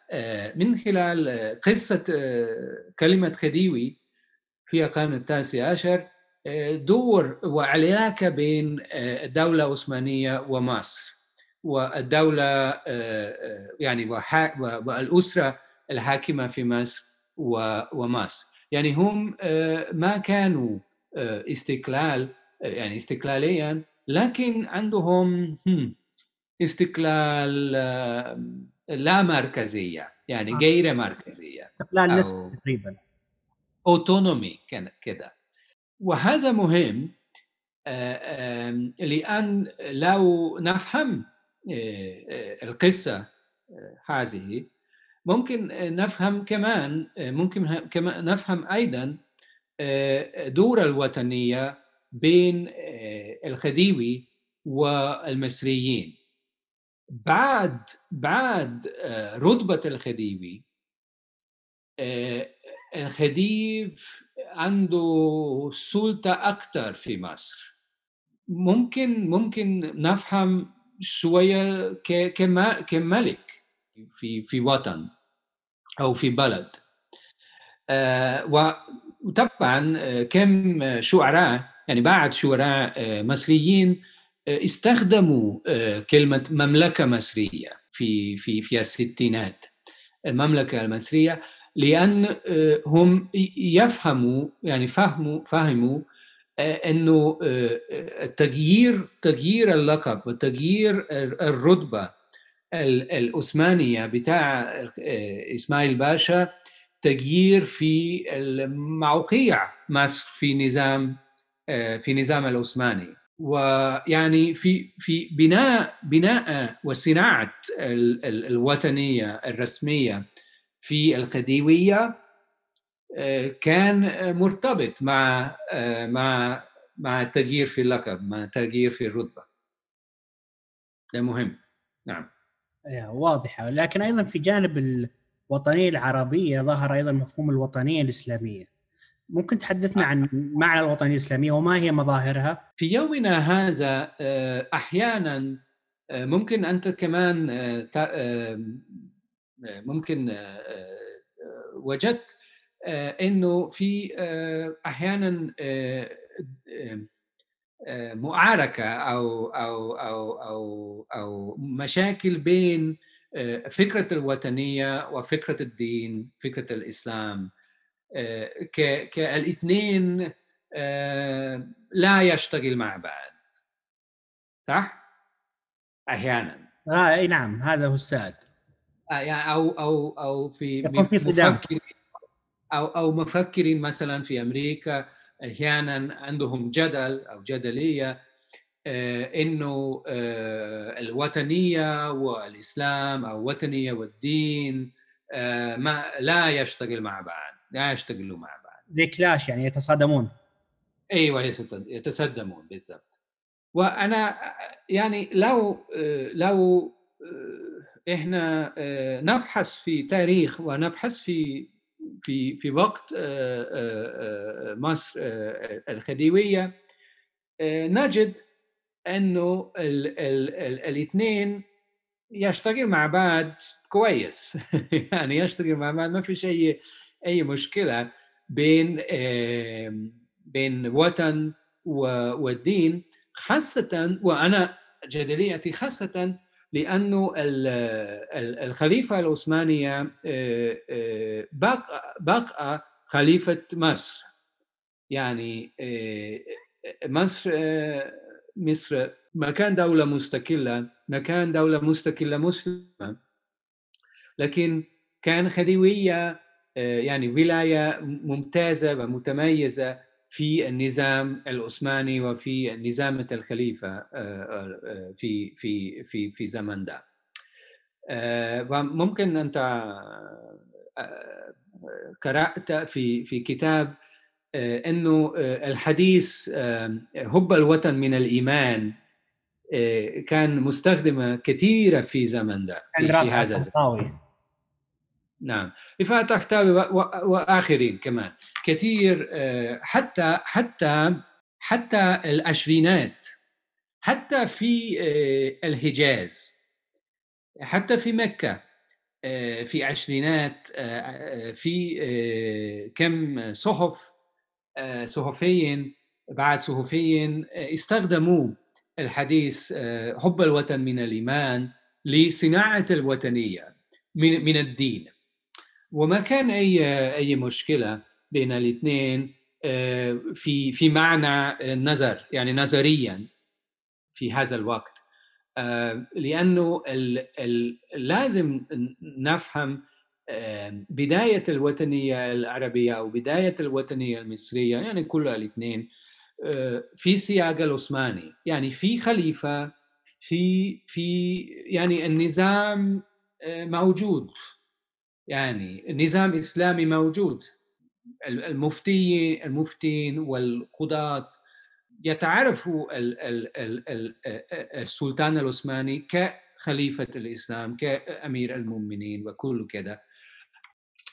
من خلال قصة كلمة خديوي في القرن التاسع عشر دور وعلاقة بين الدولة العثمانية ومصر والدولة يعني والأسرة الحاكمة في مصر ومصر. يعني هم ما كانوا استقلال يعني استقلاليا لكن عندهم استقلال لا مركزية يعني غير مركزية. استقلال نسبي تقريبا. اوتونومي كده. وهذا مهم لأن لو نفهم القصة هذه ممكن نفهم كمان ممكن كمان نفهم أيضا دور الوطنية بين الخديوي والمصريين. بعد بعد رتبة الخديوي الخديف عنده سلطة أكثر في مصر. ممكن ممكن نفهم شوية كملك في في وطن أو في بلد. وطبعا كم شعراء يعني بعد شعراء مصريين استخدموا كلمة مملكة مصرية في في في الستينات. المملكة المصرية لأن هم يفهموا يعني فهموا فهموا إنه تغيير تغيير اللقب وتغيير الرتبة العثمانيه بتاع إسماعيل باشا تغيير في الموقع مصر في نظام في نظام العثماني ويعني في في بناء بناء وصناعة الوطنية الرسمية في الخديوية كان مرتبط مع مع مع التغيير في اللقب مع التغيير في الرتبة. ده مهم. نعم. واضحة. لكن أيضا في جانب الوطنية العربية ظهر أيضا مفهوم الوطنية الإسلامية. ممكن تحدثنا عن معنى الوطنية الإسلامية وما هي مظاهرها؟ في يومنا هذا أحيانا ممكن أنت كمان ممكن وجدت إنه في أحيانا معاركة أو أو أو أو أو مشاكل بين فكرة الوطنية وفكرة الدين فكرة الإسلام كالاثنين لا يشتغل مع بعض. صح؟ أحيانا. آه إي نعم هذا هو السائد آه يعني أو أو أو في يكون في صدام. أو أو مفكرين مثلا في أمريكا أحيانا عندهم جدل أو جدلية إنه الوطنية والإسلام أو الوطنيه والدين ما لا يشتغل مع بعض لا يشتغلوا مع بعض. زي كلاش يعني يتصادمون. أيوه يتصدمون بالضبط. وأنا يعني لو لو إحنا نبحث في تاريخ ونبحث في في في وقت مصر الخديوية نجد أنه الاثنين يشتغل مع بعض كويس. *laughs* يعني يشتغل مع بعض ما فيش أي أي مشكلة بين بين وطن والدين خاصة وأنا جدليتي خاصة لأنه الخليفة العثمانية بقى بقى خليفة مصر. يعني مصر مصر ما كان دولة مستقلة ما كان دولة مستقلة مسلمة. لكن كان خديوية يعني ولاية ممتازة ومتميزة. في النظام العثماني وفي نظام الخليفة في في في في زمن ده. وممكن أنت قرأت في في كتاب إنه الحديث حب الوطن من الإيمان كان مستخدمة كثيرة في زمن ده في هذا الزمن. نعم. رفاعة تحتوي وآخرين كمان. كثير حتى حتى حتى العشرينات حتى في الحجاز حتى في مكة في عشرينات في كم صحف صحفيين بعد صحفيين استخدموا الحديث حب الوطن من الإيمان لصناعة الوطنية من الدين. وما كان أي أي مشكلة بين الاثنين في في معنى النظر يعني نظريا في هذا الوقت. لأنه لازم نفهم بداية الوطنية العربية أو بداية الوطنية المصرية يعني كل الاثنين في سياق العثماني يعني في خليفة في في يعني النظام موجود. يعني نظام إسلامي موجود. المفتي المفتين والقضاة يتعرفوا السلطان العثماني كخليفة الإسلام كأمير المؤمنين وكل كذا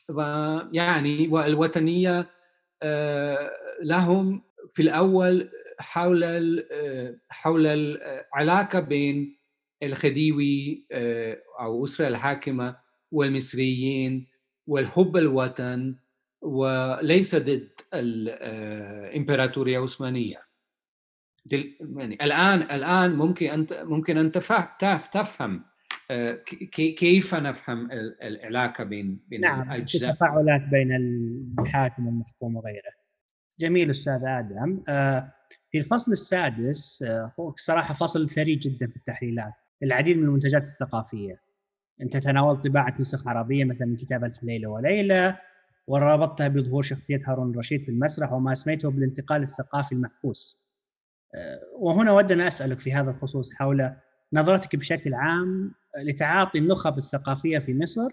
ويعني والوطنية لهم في الأول حول حول العلاقة بين الخديوي أو أسرة الحاكمة والمصريين والحب الوطن وليس ضد الإمبراطورية العثمانية يعني الآن الآن ممكن أنت ممكن أن تفهم كيف نفهم العلاقة بين بين نعم الأجزاء؟ التفاعلات بين الحاكم والمحكوم وغيره. جميل أستاذ آدم. في الفصل السادس هو صراحة فصل ثري جدا في التحليلات العديد من المنتجات الثقافية. أنت تناولت طباعة نسخ عربية مثلا من كتابه ليلة وليلة وربطتها بظهور شخصية هارون الرشيد في المسرح وما اسميته بالانتقال الثقافي المعكوس وهنا ودنا أسألك في هذا الخصوص حول نظرتك بشكل عام لتعاطي النخب الثقافية في مصر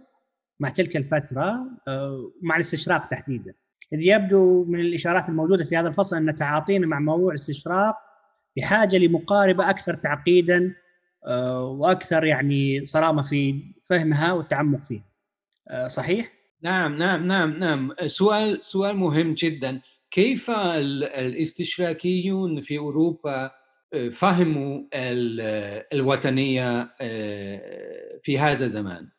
مع تلك الفترة مع الاستشراق تحديدا. إذ يبدو من الإشارات الموجودة في هذا الفصل أن تعاطينا مع موضوع الاستشراق بحاجة لمقاربة أكثر تعقيدا آه، وأكثر يعني صرامة في فهمها والتعمق فيها. آه، صحيح؟ نعم نعم نعم نعم. سؤال سؤال مهم جدا. كيف الاستشراكيون في أوروبا آه، فهموا الوطنية في هذا الزمان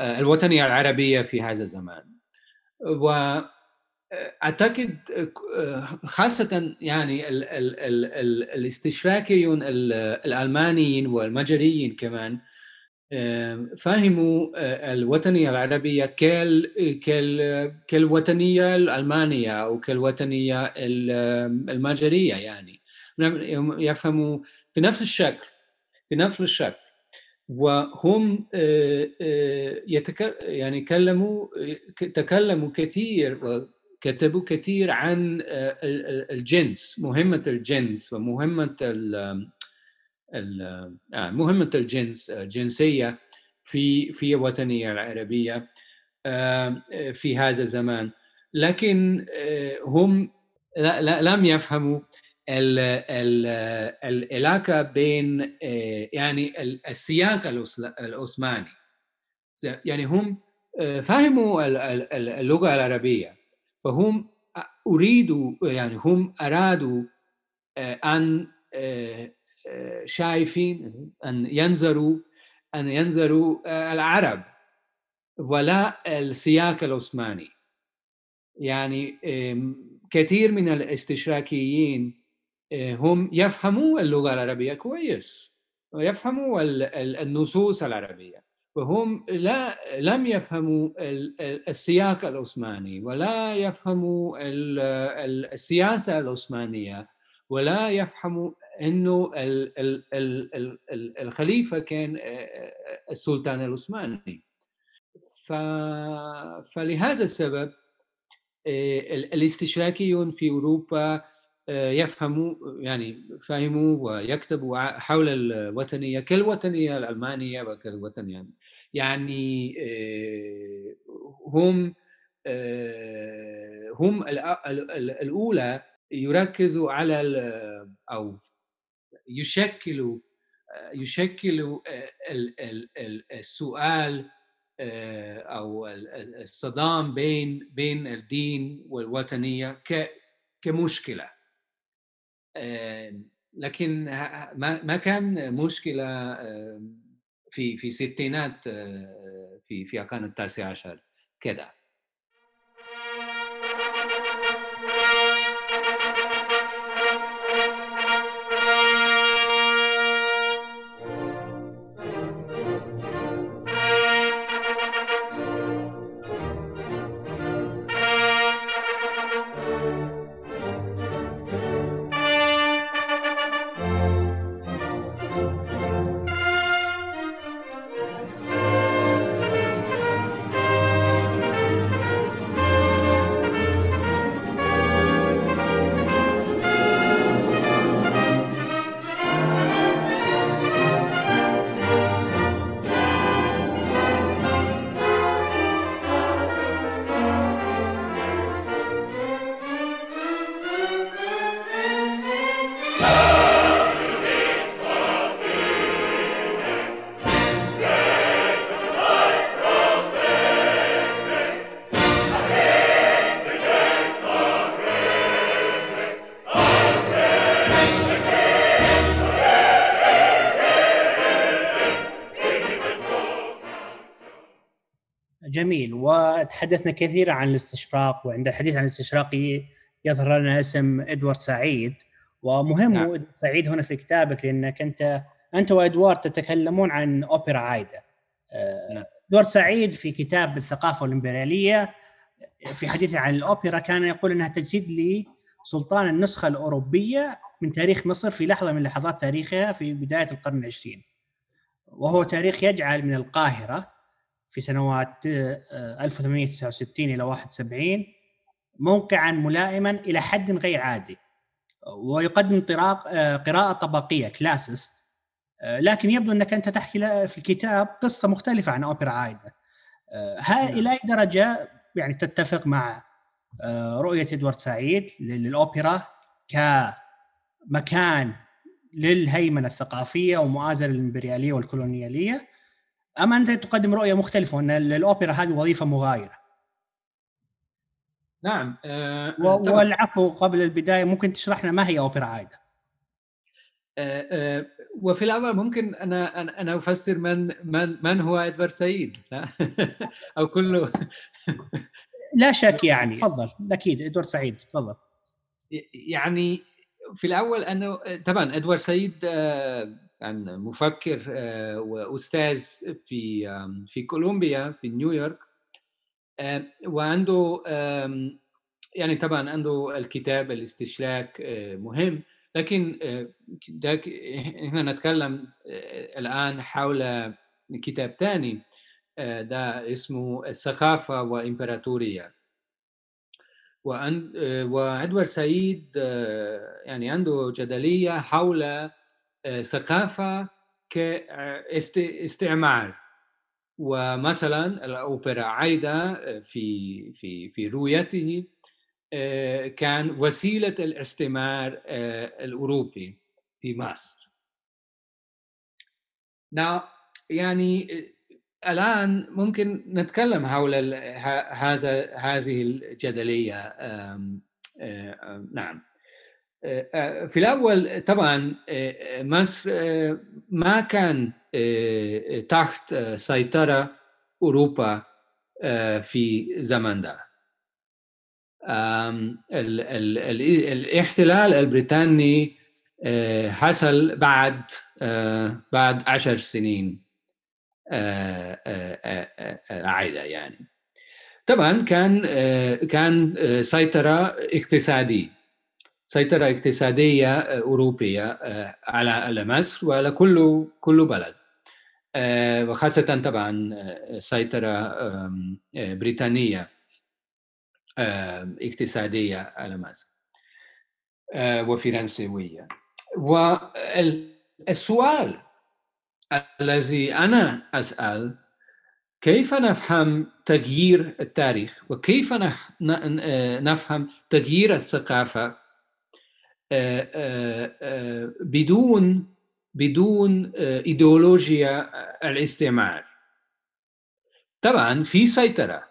الوطنية العربية في هذا الزمان و أعتقد خاصة يعني ال ال ال ال الاستشراكيون الألمانيين والمجريين كمان فهموا الوطنية العربية كال كال كالوطنية الألمانية أو كالوطنية المجرية يعني. يفهموا بنفس الشكل بنفس الشكل. وهم يتك... يعني كلموا تكلموا كثير كتبوا كثير عن آه، الجنس مهمة الجنس ومهمة آه، مهمة الجنس الجنسية آه، في في الوطنية العربية في هذا الزمان. لكن هم لم يفهموا العلاقة بين يعني السياق العثماني يعني هم فهموا اللغة العربية. فهم أريدوا يعني هم أرادوا آه، أن آه، آه، شايفين أن ينظروا أن ينظروا العرب ولا السياق العثماني. يعني كثير من الاستشراكيين هم يفهموا اللغة العربية كويس ويفهموا النصوص العربية. وهم لا لم يفهموا السياق العثماني ولا يفهموا السياسة العثمانية ولا يفهموا إنه الخليفة كان السلطان العثماني. فلهذا السبب الاستشراكيون في أوروبا يفهموا يعني فهموا ويكتبوا حول الوطنية كالوطنية الألمانية وكالوطنية يعني آه، هم آه، هم الأولى يركزوا على أو يشكلوا يشكلوا السؤال آه، أو الصدام بين بين الدين والوطنية كمشكلة. لكن ما كان مشكلة في في ستينات في في القرن التاسع عشر كده وتحدثنا كثيرا عن الاستشراق وعند الحديث عن الاستشراق يظهر لنا اسم إدوارد سعيد ومهم نعم. سعيد هنا في كتابك لأنك أنت أنت وإدوارد تتكلمون عن أوبرا عايدة نعم. إدوارد سعيد في كتاب الثقافة والإمبريالية في حديثه عن الأوبرا كان يقول إنها تجسيد لسلطان النسخة الأوروبية من تاريخ مصر في لحظة من لحظات تاريخها في بداية القرن العشرين وهو تاريخ يجعل من القاهرة في سنوات 1869 آه، إلى 71 موقعا ملائما إلى حد غير عادي. ويقدم آه، قراءة طبقية كلاسست آه، لكن يبدو أنك أنت تحكي في الكتاب قصة مختلفة عن اوبرا عايده هاي نعم. إلى أي درجة يعني تتفق مع رؤية إدوارد سعيد للأوبرا كمكان للهيمنة الثقافية ومؤازرة للامبرياليه والكولونيالية؟ ام انت تقدم رؤية مختلفة ان الأوبرا هذه وظيفة مغايرة. نعم آه والعفو قبل البداية ممكن تشرح لنا ما هي أوبرا عايده آه آه وفي الأول ممكن أنا أنا أفسر من من من هو إدوارد سعيد *laughs* أو كله *laughs* لا شك يعني. تفضل. أكيد إدوارد سعيد تفضل. يعني في الأول انه طبعا إدوارد سعيد كان مفكر وأستاذ في في كولومبيا في نيويورك وعنده يعني طبعا عنده الكتاب الاستشلاك مهم لكن هنا *laughs* نتكلم الآن حول كتاب ثاني ده اسمه الثقافة وإمبراطورية. وادوارد سعيد يعني عنده جدلية حول ثقافة كاستعمار ومثلا الأوبرا عايدة في في في رؤيته كان وسيلة الاستعمار الأوروبي في مصر. يعني الآن ممكن نتكلم حول هذا هذه الجدلية نعم في الأول طبعا مصر ما كان تحت سيطرة أوروبا في زمن ده. الاحتلال البريطاني حصل بعد بعد عشر سنين عائله يعني. طبعا كان كان سيطرة اقتصادية. سيطرة اقتصادية أوروبية على على مصر وعلى كل كل بلد. وخاصة طبعا سيطرة بريطانية اقتصادية على مصر وفرنسوية. والسؤال الذي أنا أسأل كيف نفهم تغيير التاريخ؟ وكيف نفهم تغيير الثقافة بدون بدون ايديولوجيا الاستعمار. طبعا في سيطره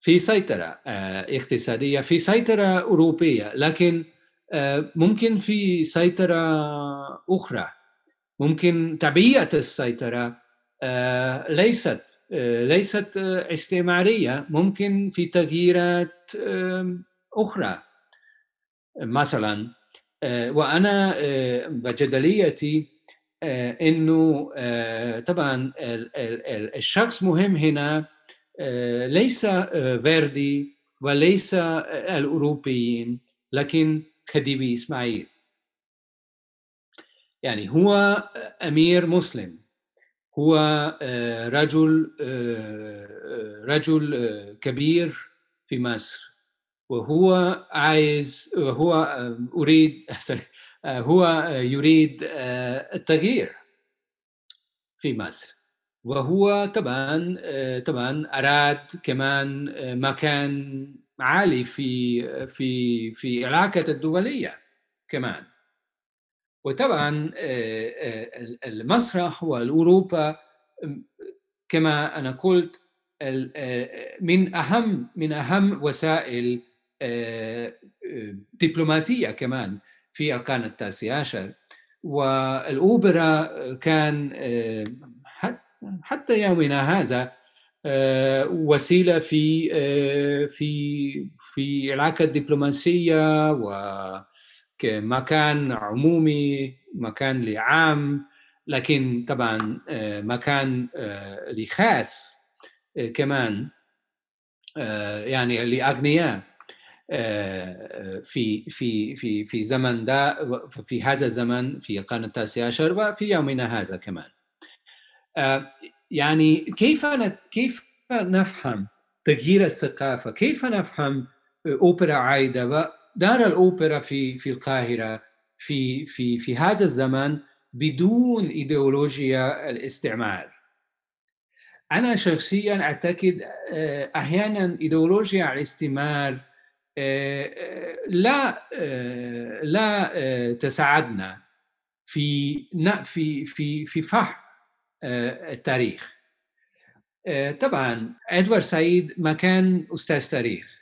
في سيطره اقتصاديه في سيطره اوروبيه لكن ممكن في سيطره أخرى. ممكن طبيعه السيطره ليست ليست استعماريه ممكن في تغييرات أخرى. مثلا وأنا بجدليتي إنه طبعا الشخص مهم هنا ليس فيردي وليس الأوروبيين لكن خديوي إسماعيل. يعني هو أمير مسلم. هو رجل رجل كبير في مصر. وهو عايز هو أريد *laughs* هو يريد التغيير في مصر. وهو طبعا طبعا أراد كمان مكان عالي في في في العلاقه الدولية كمان. وطبعا المسرح والأوروبا كما أنا قلت من أهم من أهم وسائل دبلوماتية كمان في القرن التاسع عشر. والأوبرا كان حتى يومنا هذا وسيلة في في في علاقه دبلوماسيه وكمكان عمومي مكان لعام لكن طبعا مكان لخاص كمان يعني لأغنياء. في في في في زمن ده في هذا الزمن في القرن التاسع عشر وفي يومنا هذا كمان. يعني كيف كيف نفهم تغيير الثقافة؟ كيف نفهم أوبرا عايدة؟ ودار الأوبرا في في القاهرة في في في هذا الزمن بدون إيديولوجيا الاستعمار. أنا شخصيا أعتقد أحيانا إيديولوجيا الاستعمار لا لا تساعدنا في في في في فهم التاريخ. طبعا إدوارد سعيد ما كان أستاذ تاريخ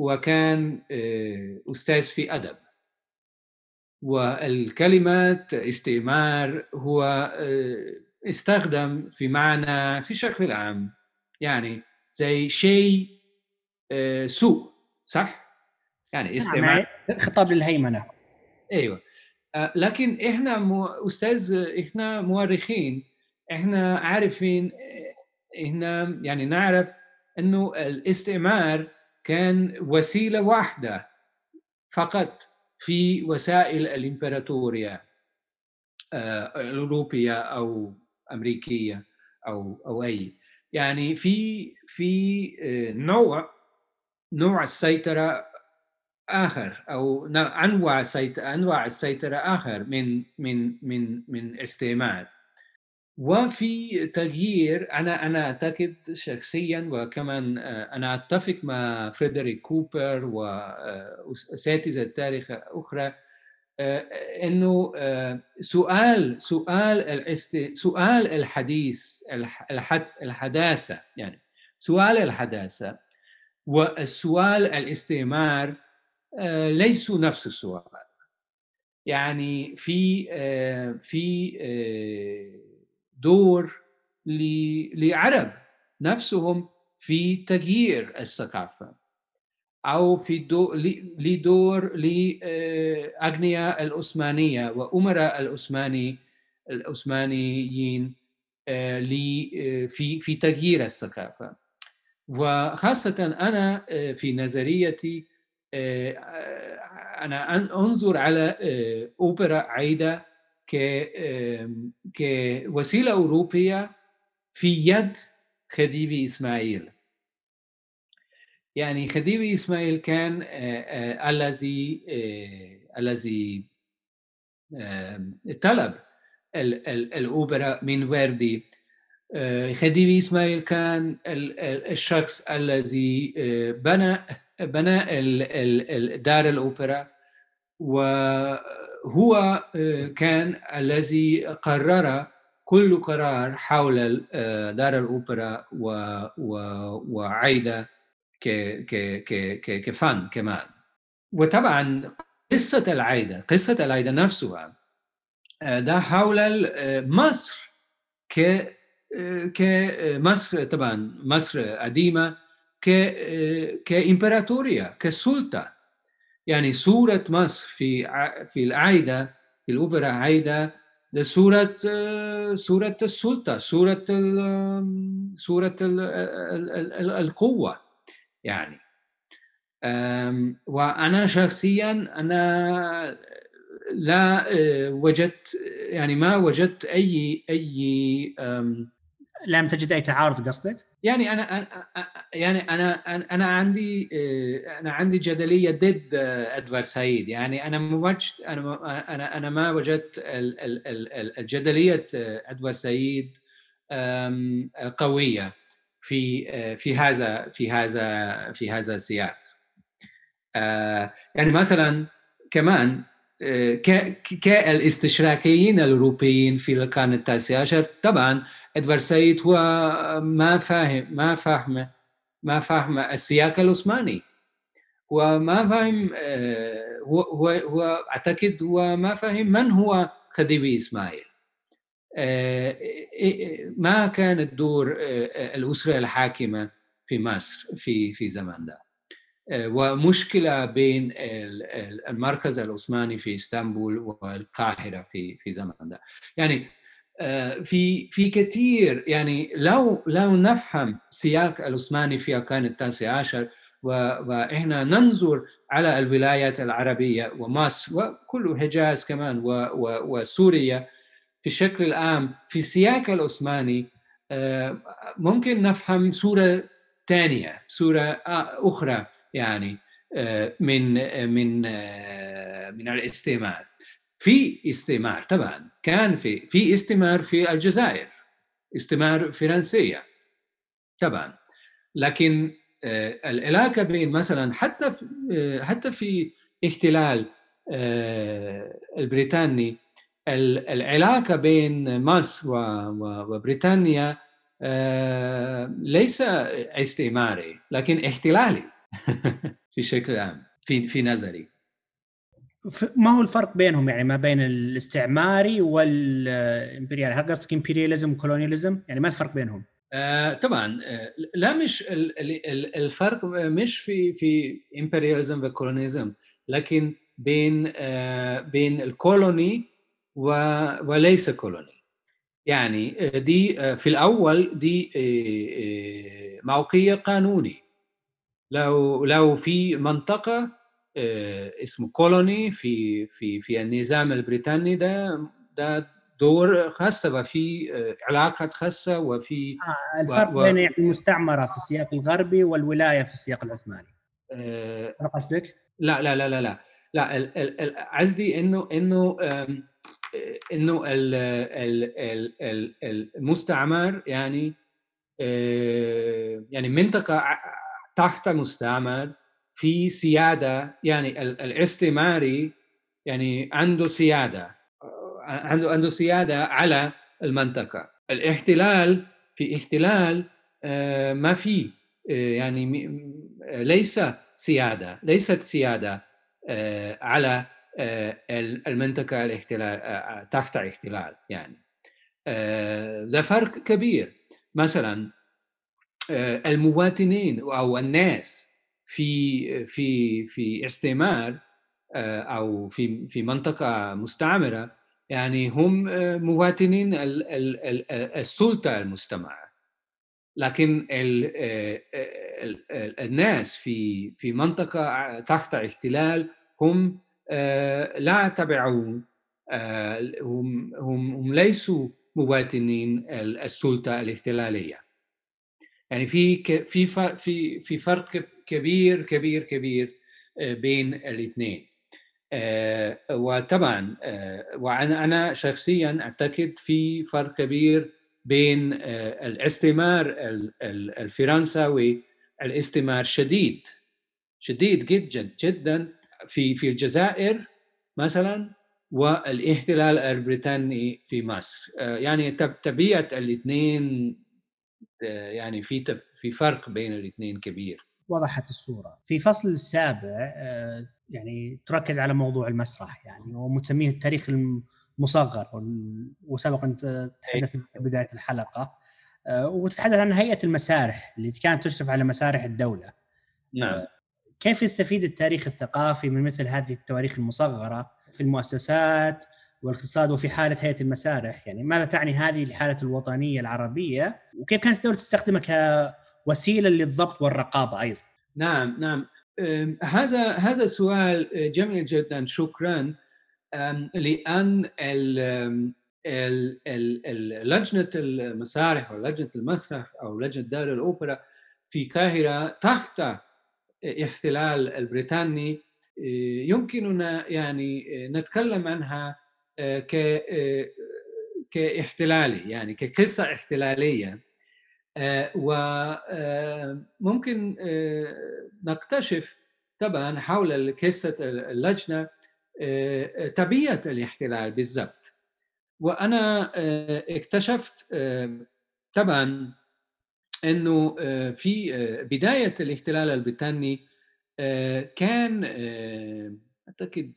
هو كان أستاذ في أدب. والكلمة استعمار هو استخدم في معنى في شكل عام يعني زي شيء سوء. صح؟ يعني نعم، استعمار خطاب للهيمنة. أيوه. لكن إحنا مو أستاذ إحنا مؤرخين إحنا عارفين إحنا يعني نعرف إنه الاستعمار كان وسيلة واحدة فقط في وسائل الإمبراطورية الأوروبية أو أمريكية أو أو أي. يعني في في نوع نوع السيطرة آخر أو أنواع أنواع السيطرة آخر من من من من استعمار وفي تغيير أنا أنا أعتقد شخصيا وكمان أنا أتفق مع فريدريك كوبر واساتذه التاريخ أخرى إنه سؤال سؤال الاست سؤال الحديث الحداثة يعني سؤال الحداثة والسؤال الاستعمار ليسوا نفس السؤال. يعني في في دور لعرب نفسهم في تغيير الثقافة أو في دو لدور لأغنياء العثمانية وأمراء العثماني العثمانيين في في تغيير الثقافة. وخاصة أنا في نظريتي أنا أنظر على أوبرا عايدة كوسيلة أوروبية في يد خديبي إسماعيل. يعني خديبي إسماعيل كان الذي الذي طلب الأوبرا من وردي خديبي إسماعيل كان الشخص الذي بنى بنى دار الأوبرا وهو كان الذي قرر كل قرار حول دار الأوبرا وعيدة كفن كمان. وطبعا قصة العيدة قصة العيدة نفسها ده حول مصر كمصر طبعا مصر قديمة كإمبراطورية كسلطة. يعني صورة مصر في في العايدة في الأوبرا عايدة صورة صورة السلطة صورة صورة القوة. يعني وأنا شخصيا أنا لا وجدت يعني ما وجدت أي أي لم تجد أي تعارض قصدك؟ يعني أنا يعني أنا أنا عندي أنا عندي جدلية ضد أدوار سعيد يعني أنا ما وجدت أنا أنا أنا ما وجدت الجدليه أدوار سعيد قوية في في هذا في هذا في هذا السياق يعني مثلا كمان كالاستشراقيين الأوروبيين في القرن التاسع عشر. طبعا إدوارد سعيد هو ما فاهم ما فاهم ما فاهم السياق العثماني. وما فاهم هو هو هو أعتقد هو ما فاهم من هو خديوي إسماعيل. ما كان الدور الأسرة الحاكمة في مصر في في زمان ده. ومشكلة بين المركز العثماني في إسطنبول والقاهرة في في زمن ده. يعني في في كثير يعني لو لو نفهم سياق العثماني في القرن التاسع عشر وإحنا ننظر على الولايات العربية ومصر وكل الحجاز كمان وسوريا الشكل العام في سياق العثماني ممكن نفهم صورة ثانية صورة أخرى. يعني من من من الاستعمار في استعمار طبعا كان في في استعمار في الجزائر استعمار فرنسية طبعا. لكن العلاقة بين مثلا حتى حتى في احتلال البريطاني العلاقة بين مصر وبريطانيا ليس استعماري لكن احتلالي. *laughs* في شكل عام في في نظري. ما هو الفرق بينهم يعني ما بين الاستعماري والإمبريال؟ هل قصدك إمبرياليزم وكولونياليزم؟ يعني ما الفرق بينهم؟ آه طبعا آه لا مش الفرق مش في في إمبرياليزم وكولونياليزم لكن بين آه بين الكولوني وليس كولوني. يعني دي في الأول دي موقية قانوني. لو لو في منطقة اسمه كولوني في في في النظام البريطاني ده ده دور خاصة وفي علاقات خاصة وفي آه الفرق و... بين يعني المستعمرة في السياق الغربي والولاية في السياق العثماني أه قصدك؟ لا لا لا لا لا لا قصدي إنه إنه إنه المستعمر يعني يعني منطقة تحت مستعمر في سيادة يعني الاستعماري يعني عنده سيادة عنده عنده سيادة على المنطقة. الاحتلال في احتلال ما في يعني ليس سيادة ليست سيادة على المنطقة الاحتلال تحت احتلال يعني. ده فرق كبير. مثلا المواطنين أو الناس في في في استعمار أو في في منطقة مستعمرة يعني هم مواطنين السلطة المستمرة لكن الناس في في منطقة تحت احتلال هم لا يتبعون هم هم ليسوا مواطنين السلطة الاحتلالية. يعني في في في في فرق كبير كبير كبير بين الاثنين. وطبعا وأنا أنا شخصيا أعتقد في فرق كبير بين الاستعمار الفرنساوي الاستعمار الشديد شديد جدا جدا في في الجزائر مثلا والإحتلال البريطاني في مصر. يعني طبيعة الاثنين يعني في في فرق بين الاثنين كبير. وضحت الصورة. في فصل السابع يعني تركز على موضوع المسرح يعني ومسميه التاريخ المصغر وسبق انت تحدثت في بداية الحلقة. وتتحدث عن هيئة المسارح اللي كانت تشرف على مسارح الدولة. نعم. كيف يستفيد التاريخ الثقافي من مثل هذه التواريخ المصغرة في المؤسسات والاقتصاد وفي حالة هيئة المسارح. يعني ماذا تعني هذه لحالة الوطنية العربية؟ وكيف كانت الدولة تستخدمها كوسيلة للضبط والرقابة أيضا؟ نعم نعم. هذا هذا سؤال جميل جدا. شكرا. لأن لجنة المسارح أو لجنة المسرح أو لجنة دار الأوبرا في القاهرة تحت احتلال البريطاني يمكننا يعني نتكلم عنها ك كاحتلالي يعني كقصة احتلالية. وممكن نكتشف طبعا حول قصة اللجنة طبيعة الاحتلال بالضبط. وأنا اكتشفت طبعا إنه في بداية الاحتلال البريطاني كان أعتقد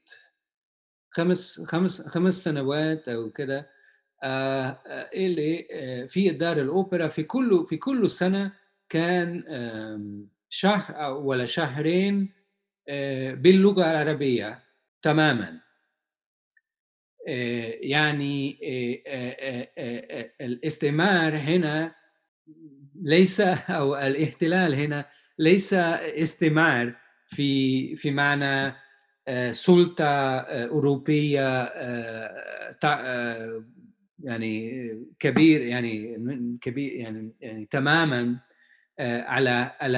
خمس خمس خمس سنوات أو كده اللي في دار الأوبرا في كل في كل سنة كان شهر ولا شهرين باللغة العربية تماما. يعني الاستعمار هنا ليس أو الاحتلال هنا ليس استعمار في في معنى سلطة أوروبية يعني كبير يعني كبير يعني يعني تماما على على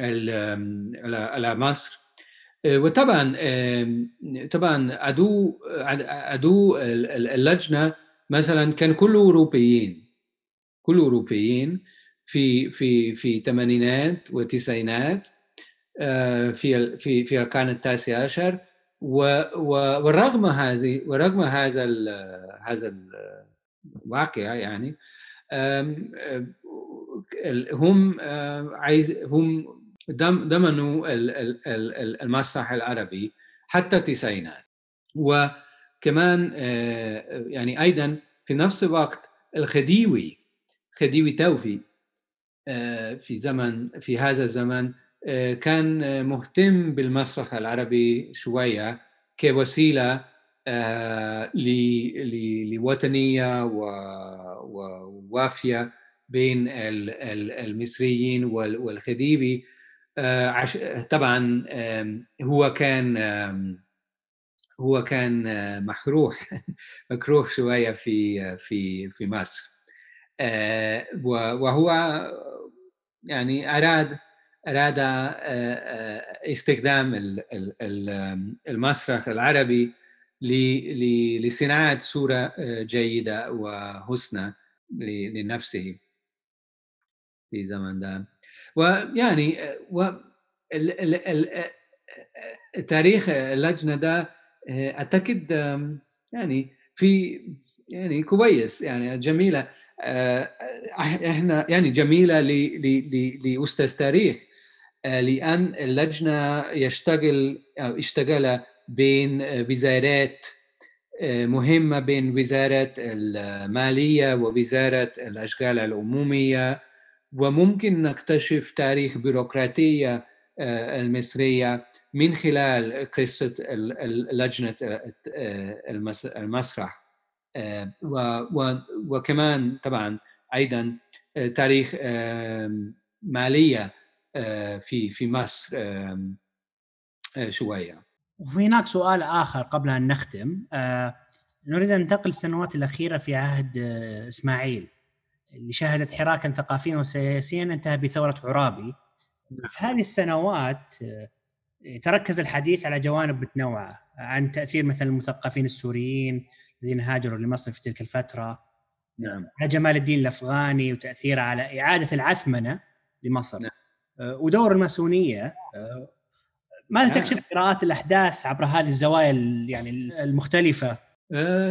على على مصر. وطبعا طبعا عدو عدو اللجنة مثلا كان كله أوروبيين كل أوروبيين في في في الثمانينات والتسعينات في في في القرن التاسع عشر. ورغم هذه ورغم هذا هذا الواقع يعني هم عايز هم ضمنوا المسرح العربي حتى التسعينات. وكمان يعني أيضا في نفس الوقت الخديوي خديوي توفي في زمن في هذا الزمن كان مهتم بالمسرح العربي شوية كوسيلة لوطنية ووافية بين المصريين والخديوي طبعا هو كان هو كان مكروه *laughs* مكروه شوية في في في مصر. وهو يعني أراد أراد استخدام المسرح العربي لصناعة صورة جيدة وحسنى لنفسه في زمن ده. ويعني و تاريخ اللجنة ده اعتقد يعني في يعني كويس يعني جميلة إحنا يعني جميلة لأستاذ تاريخ. لأن اللجنة يشتغل أو اشتغل بين وزارات مهمة بين وزارة المالية ووزارة الأشغال العمومية. وممكن نكتشف تاريخ بيروقراطية المصرية من خلال قصة لجنة المسرح. وكمان طبعا أيضا تاريخ مالية. في في مصر شوية. وفي هناك سؤال آخر قبل أن نختم. نريد أن ننتقل السنوات الأخيرة في عهد إسماعيل اللي شهدت حراكا ثقافيا وسياسيا انتهى بثورة عرابي في هذه السنوات تركز الحديث على جوانب متنوعة عن تأثير مثلا المثقفين السوريين الذين هاجروا لمصر في تلك الفترة نعم. على جمال الدين الأفغاني وتأثيره على إعادة العثمنة لمصر. نعم. ودور الماسونية ماذا نعم. تكشف قراءات الأحداث عبر هذه الزوايا يعني المختلفة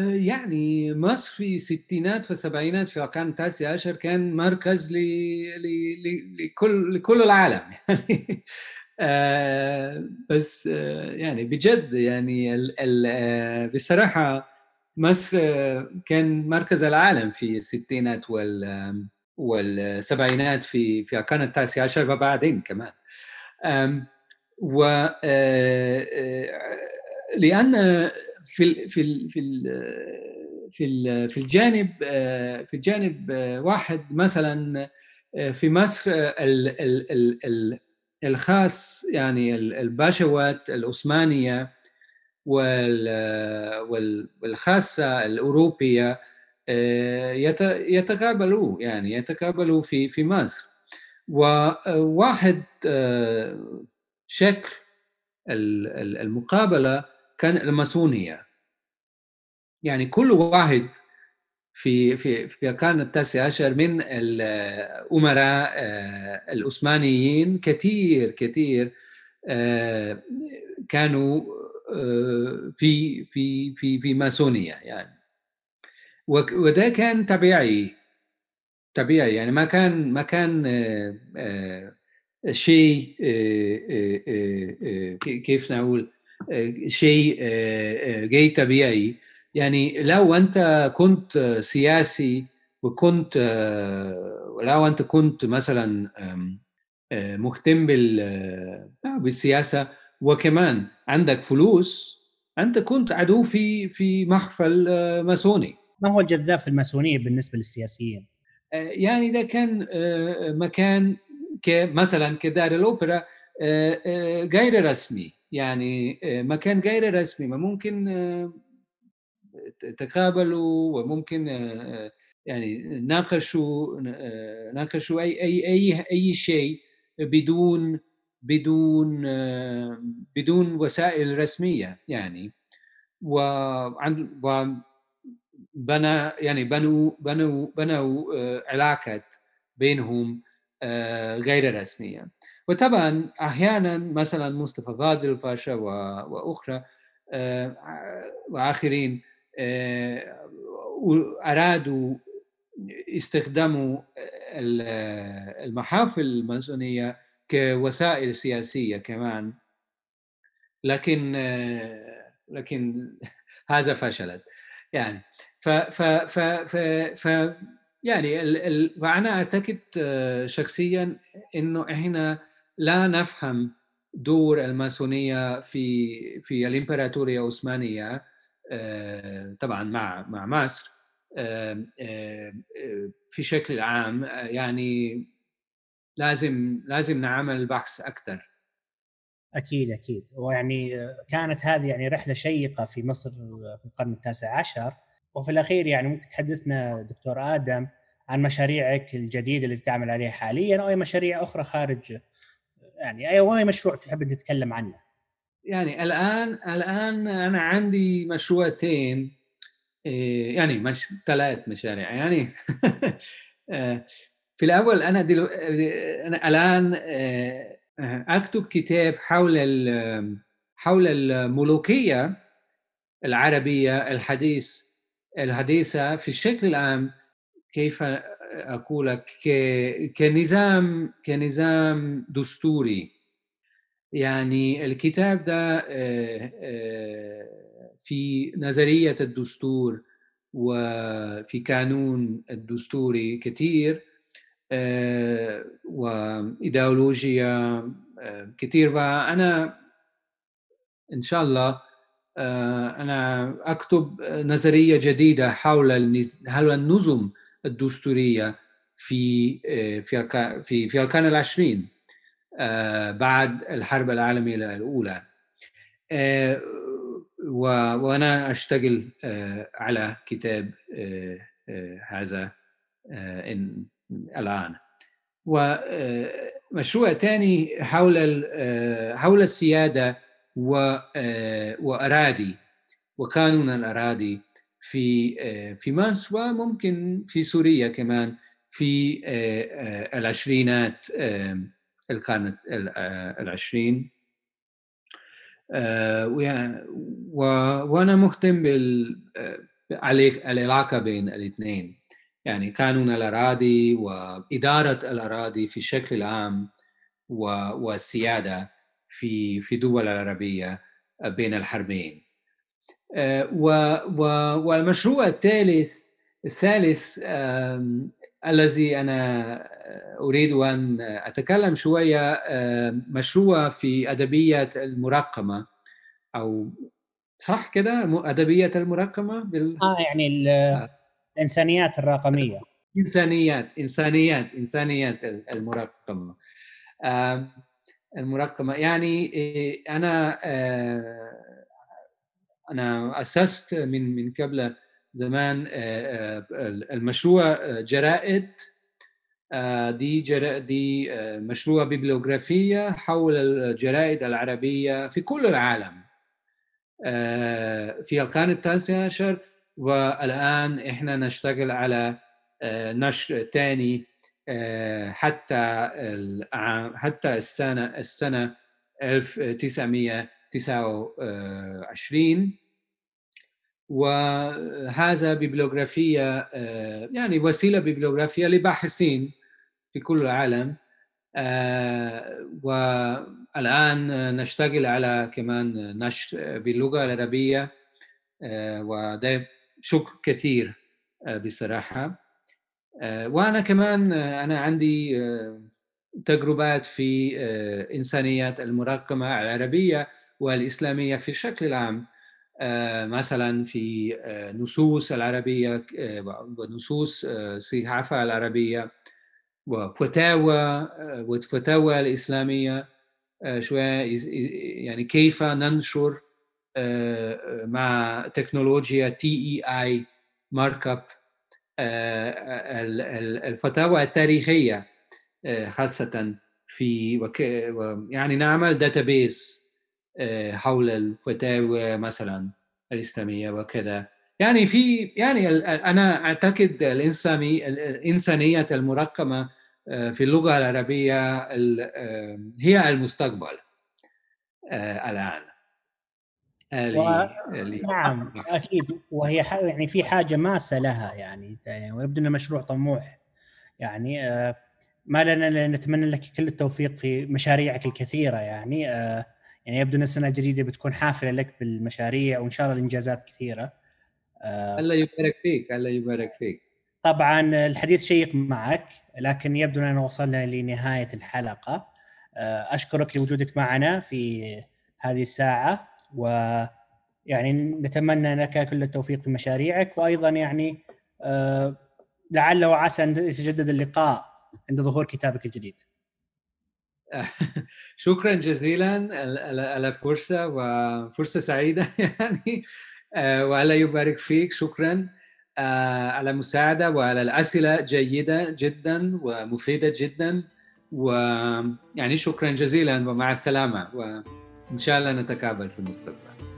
يعني مصر في الستينات والسبعينات في القرن التاسع عشر كان مركز ل... ل... ل... لكل لكل العالم *laughs* يعني بس يعني بجد يعني ال... ال... بصراحة مصر كان مركز العالم في الستينات وال والسبعينات في في القرن التاسع عشر وبعدين كمان. و لأن في ال في في في ال في الجانب في الجانب واحد مثلا في مصر ال ال ال ال الخاص يعني الباشوات العثمانيه والخاصة الأوروبية يتقابلوا يعني يتقابلوا في في مصر. وواحد شكل المقابلة كان الماسونية. يعني كل واحد في في في القرن التاسع عشر من الأمراء العثمانيين كثير كثير كانوا في في في في ماسونية يعني. وده كان طبيعي طبيعي يعني ما كان ما كان شيء كيف نقول شيء غير طبيعي. يعني لو أنت كنت سياسي وكنت لو أنت كنت مثلا مهتم بالسياسة وكمان عندك فلوس أنت كنت عدو في في محفل ماسوني. ما هو الجذاب في الماسونية بالنسبة للسياسيين؟ يعني ده كان مكان مثلا كدار الأوبرا غير رسمي. يعني مكان غير رسمي. ما ممكن تقابلوا وممكن يعني ناقشوا ناقشوا أي أي أي أي شيء بدون بدون بدون وسائل رسمية. يعني وعند بنى يعني بنوا بنوا بنوا علاقات بينهم غير رسمية. وطبعا أحيانا مثلا مصطفى فاضل باشا وأخرى وآخرين أرادوا استخدام المحافل الماسونية كوسائل سياسية كمان. لكن لكن *laughs* هذا فشلت. يعني ف ف ف ف, ف يعني ال ال وأنا أعتقد شخصيا إنه إحنا لا نفهم دور الماسونية في في الإمبراطورية العثمانية طبعا مع مع مصر في شكل عام يعني لازم لازم نعمل بحث أكثر أكيد أكيد. ويعني كانت هذه يعني رحلة شيقة في مصر في القرن التاسع عشر. وفي الأخير يعني ممكن تحدثنا دكتور آدم عن مشاريعك الجديدة اللي تعمل عليها حاليا أو أي مشاريع أخرى خارج يعني اي أي مشروع تحب تتكلم عنه يعني الان الآن أنا عندي مشروعتين إيه، يعني مش ثلاث مشاريع يعني *laughs* آه، في الأول أنا دلو... أنا الآن آه، أكتب كتاب حول. حول الملوكية العربية الحديث الحديثة في الشكل العام كيف أقول لك. كنظام كنظام دستوري يعني الكتاب ده آه، في نظرية الدستور وفي قانون الدستوري كثير آه، وإيديولوجيا آه، كثير وأنا إن شاء الله آه، أنا أكتب نظرية جديدة حول حول النظم الدستورية في في في في القرن العشرين بعد الحرب العالمية الأولى. وأنا أشتغل على كتاب هذا الآن. ومشروع ثاني حول حول السيادة وأراضي. وقانون الأراضي في في مصر وممكن في سوريا كمان في العشرينات القرن العشرين. وأنا مهتم بال العلاقة بين الاثنين. يعني قانون الأراضي وإدارة الأراضي في الشكل العام والسيادة. في في دول العربية بين الحربين. آه، والمشروع الثالث الثالث الذي أنا أريد أن أتكلم شوية مشروع في أدبية المرقمة أو صح كده؟ أدبية المرقمة بال... آه يعني آه. الإنسانيات الرقمية. إنسانيات إنسانيات إنسانيات المرقمه المرقمه يعني إيه، أنا آه، أنا أسست من من قبل زمان آه، آه، المشروع جرائد دي دي مشروع بيبليوغرافية حول الجرائد العربية في كل العالم. في القرن التاسع عشر والآن إحنا نشتغل على آه، نشر ثاني آه، حتى حتى السنة السنة 1929 وهذا بيبليوغرافية آه، يعني وسيلة بيبليوغرافية لباحثين في كل العالم. والآن نشتغل على كمان نشر باللغة العربية. وده شكر كثير آه، آه، وأنا كمان آه، أنا عندي تجربات في إنسانيات المراقمة العربية والإسلامية في الشكل العام. مثلا في نصوص العربية ونصوص الصحافة العربية وفتاوى وفتاوى الإسلامية شوية يعني كيف ننشر مع تكنولوجيا TEI markup الفتاوى التاريخية آه، خاصة في. يعني نعمل database آه، حول الفتاوى مثلا الإسلامية وكذا يعني في يعني أنا أعتقد الانساني الإنسانية المرقمة في اللغة العربية هي المستقبل و... نعم أكيد. وهي ح... يعني في حاجة ماسة لها يعني يعني ويبدو إنه مشروع طموح. يعني آه ما لنا نتمنى لك كل التوفيق في مشاريعك الكثيرة يعني آه يعني يبدو إن السنة الجديدة بتكون حافلة لك بالمشاريع وإن شاء الله الانجازات كثيرة. آه الله يبارك فيك الله يبارك فيك. طبعا الحديث شيق معك لكن يبدو اننا وصلنا لنهاية الحلقة. أشكرك لوجودك معنا في هذه الساعة. و يعني نتمنى لك كل التوفيق في مشاريعك. وأيضا يعني آه لعل وعسى أن يتجدد اللقاء عند ظهور كتابك الجديد. *laughs* شكرا جزيلا. على الفرصه وفرصة سعيدة *laughs* يعني آه، والله يبارك فيك. شكرا. آه، على المساعده وعلى الأسئلة جيدة جدا ومفيدة جدا. ويعني شكرا جزيلا ومع السلامة. وان شاء الله نتقابل في المستقبل.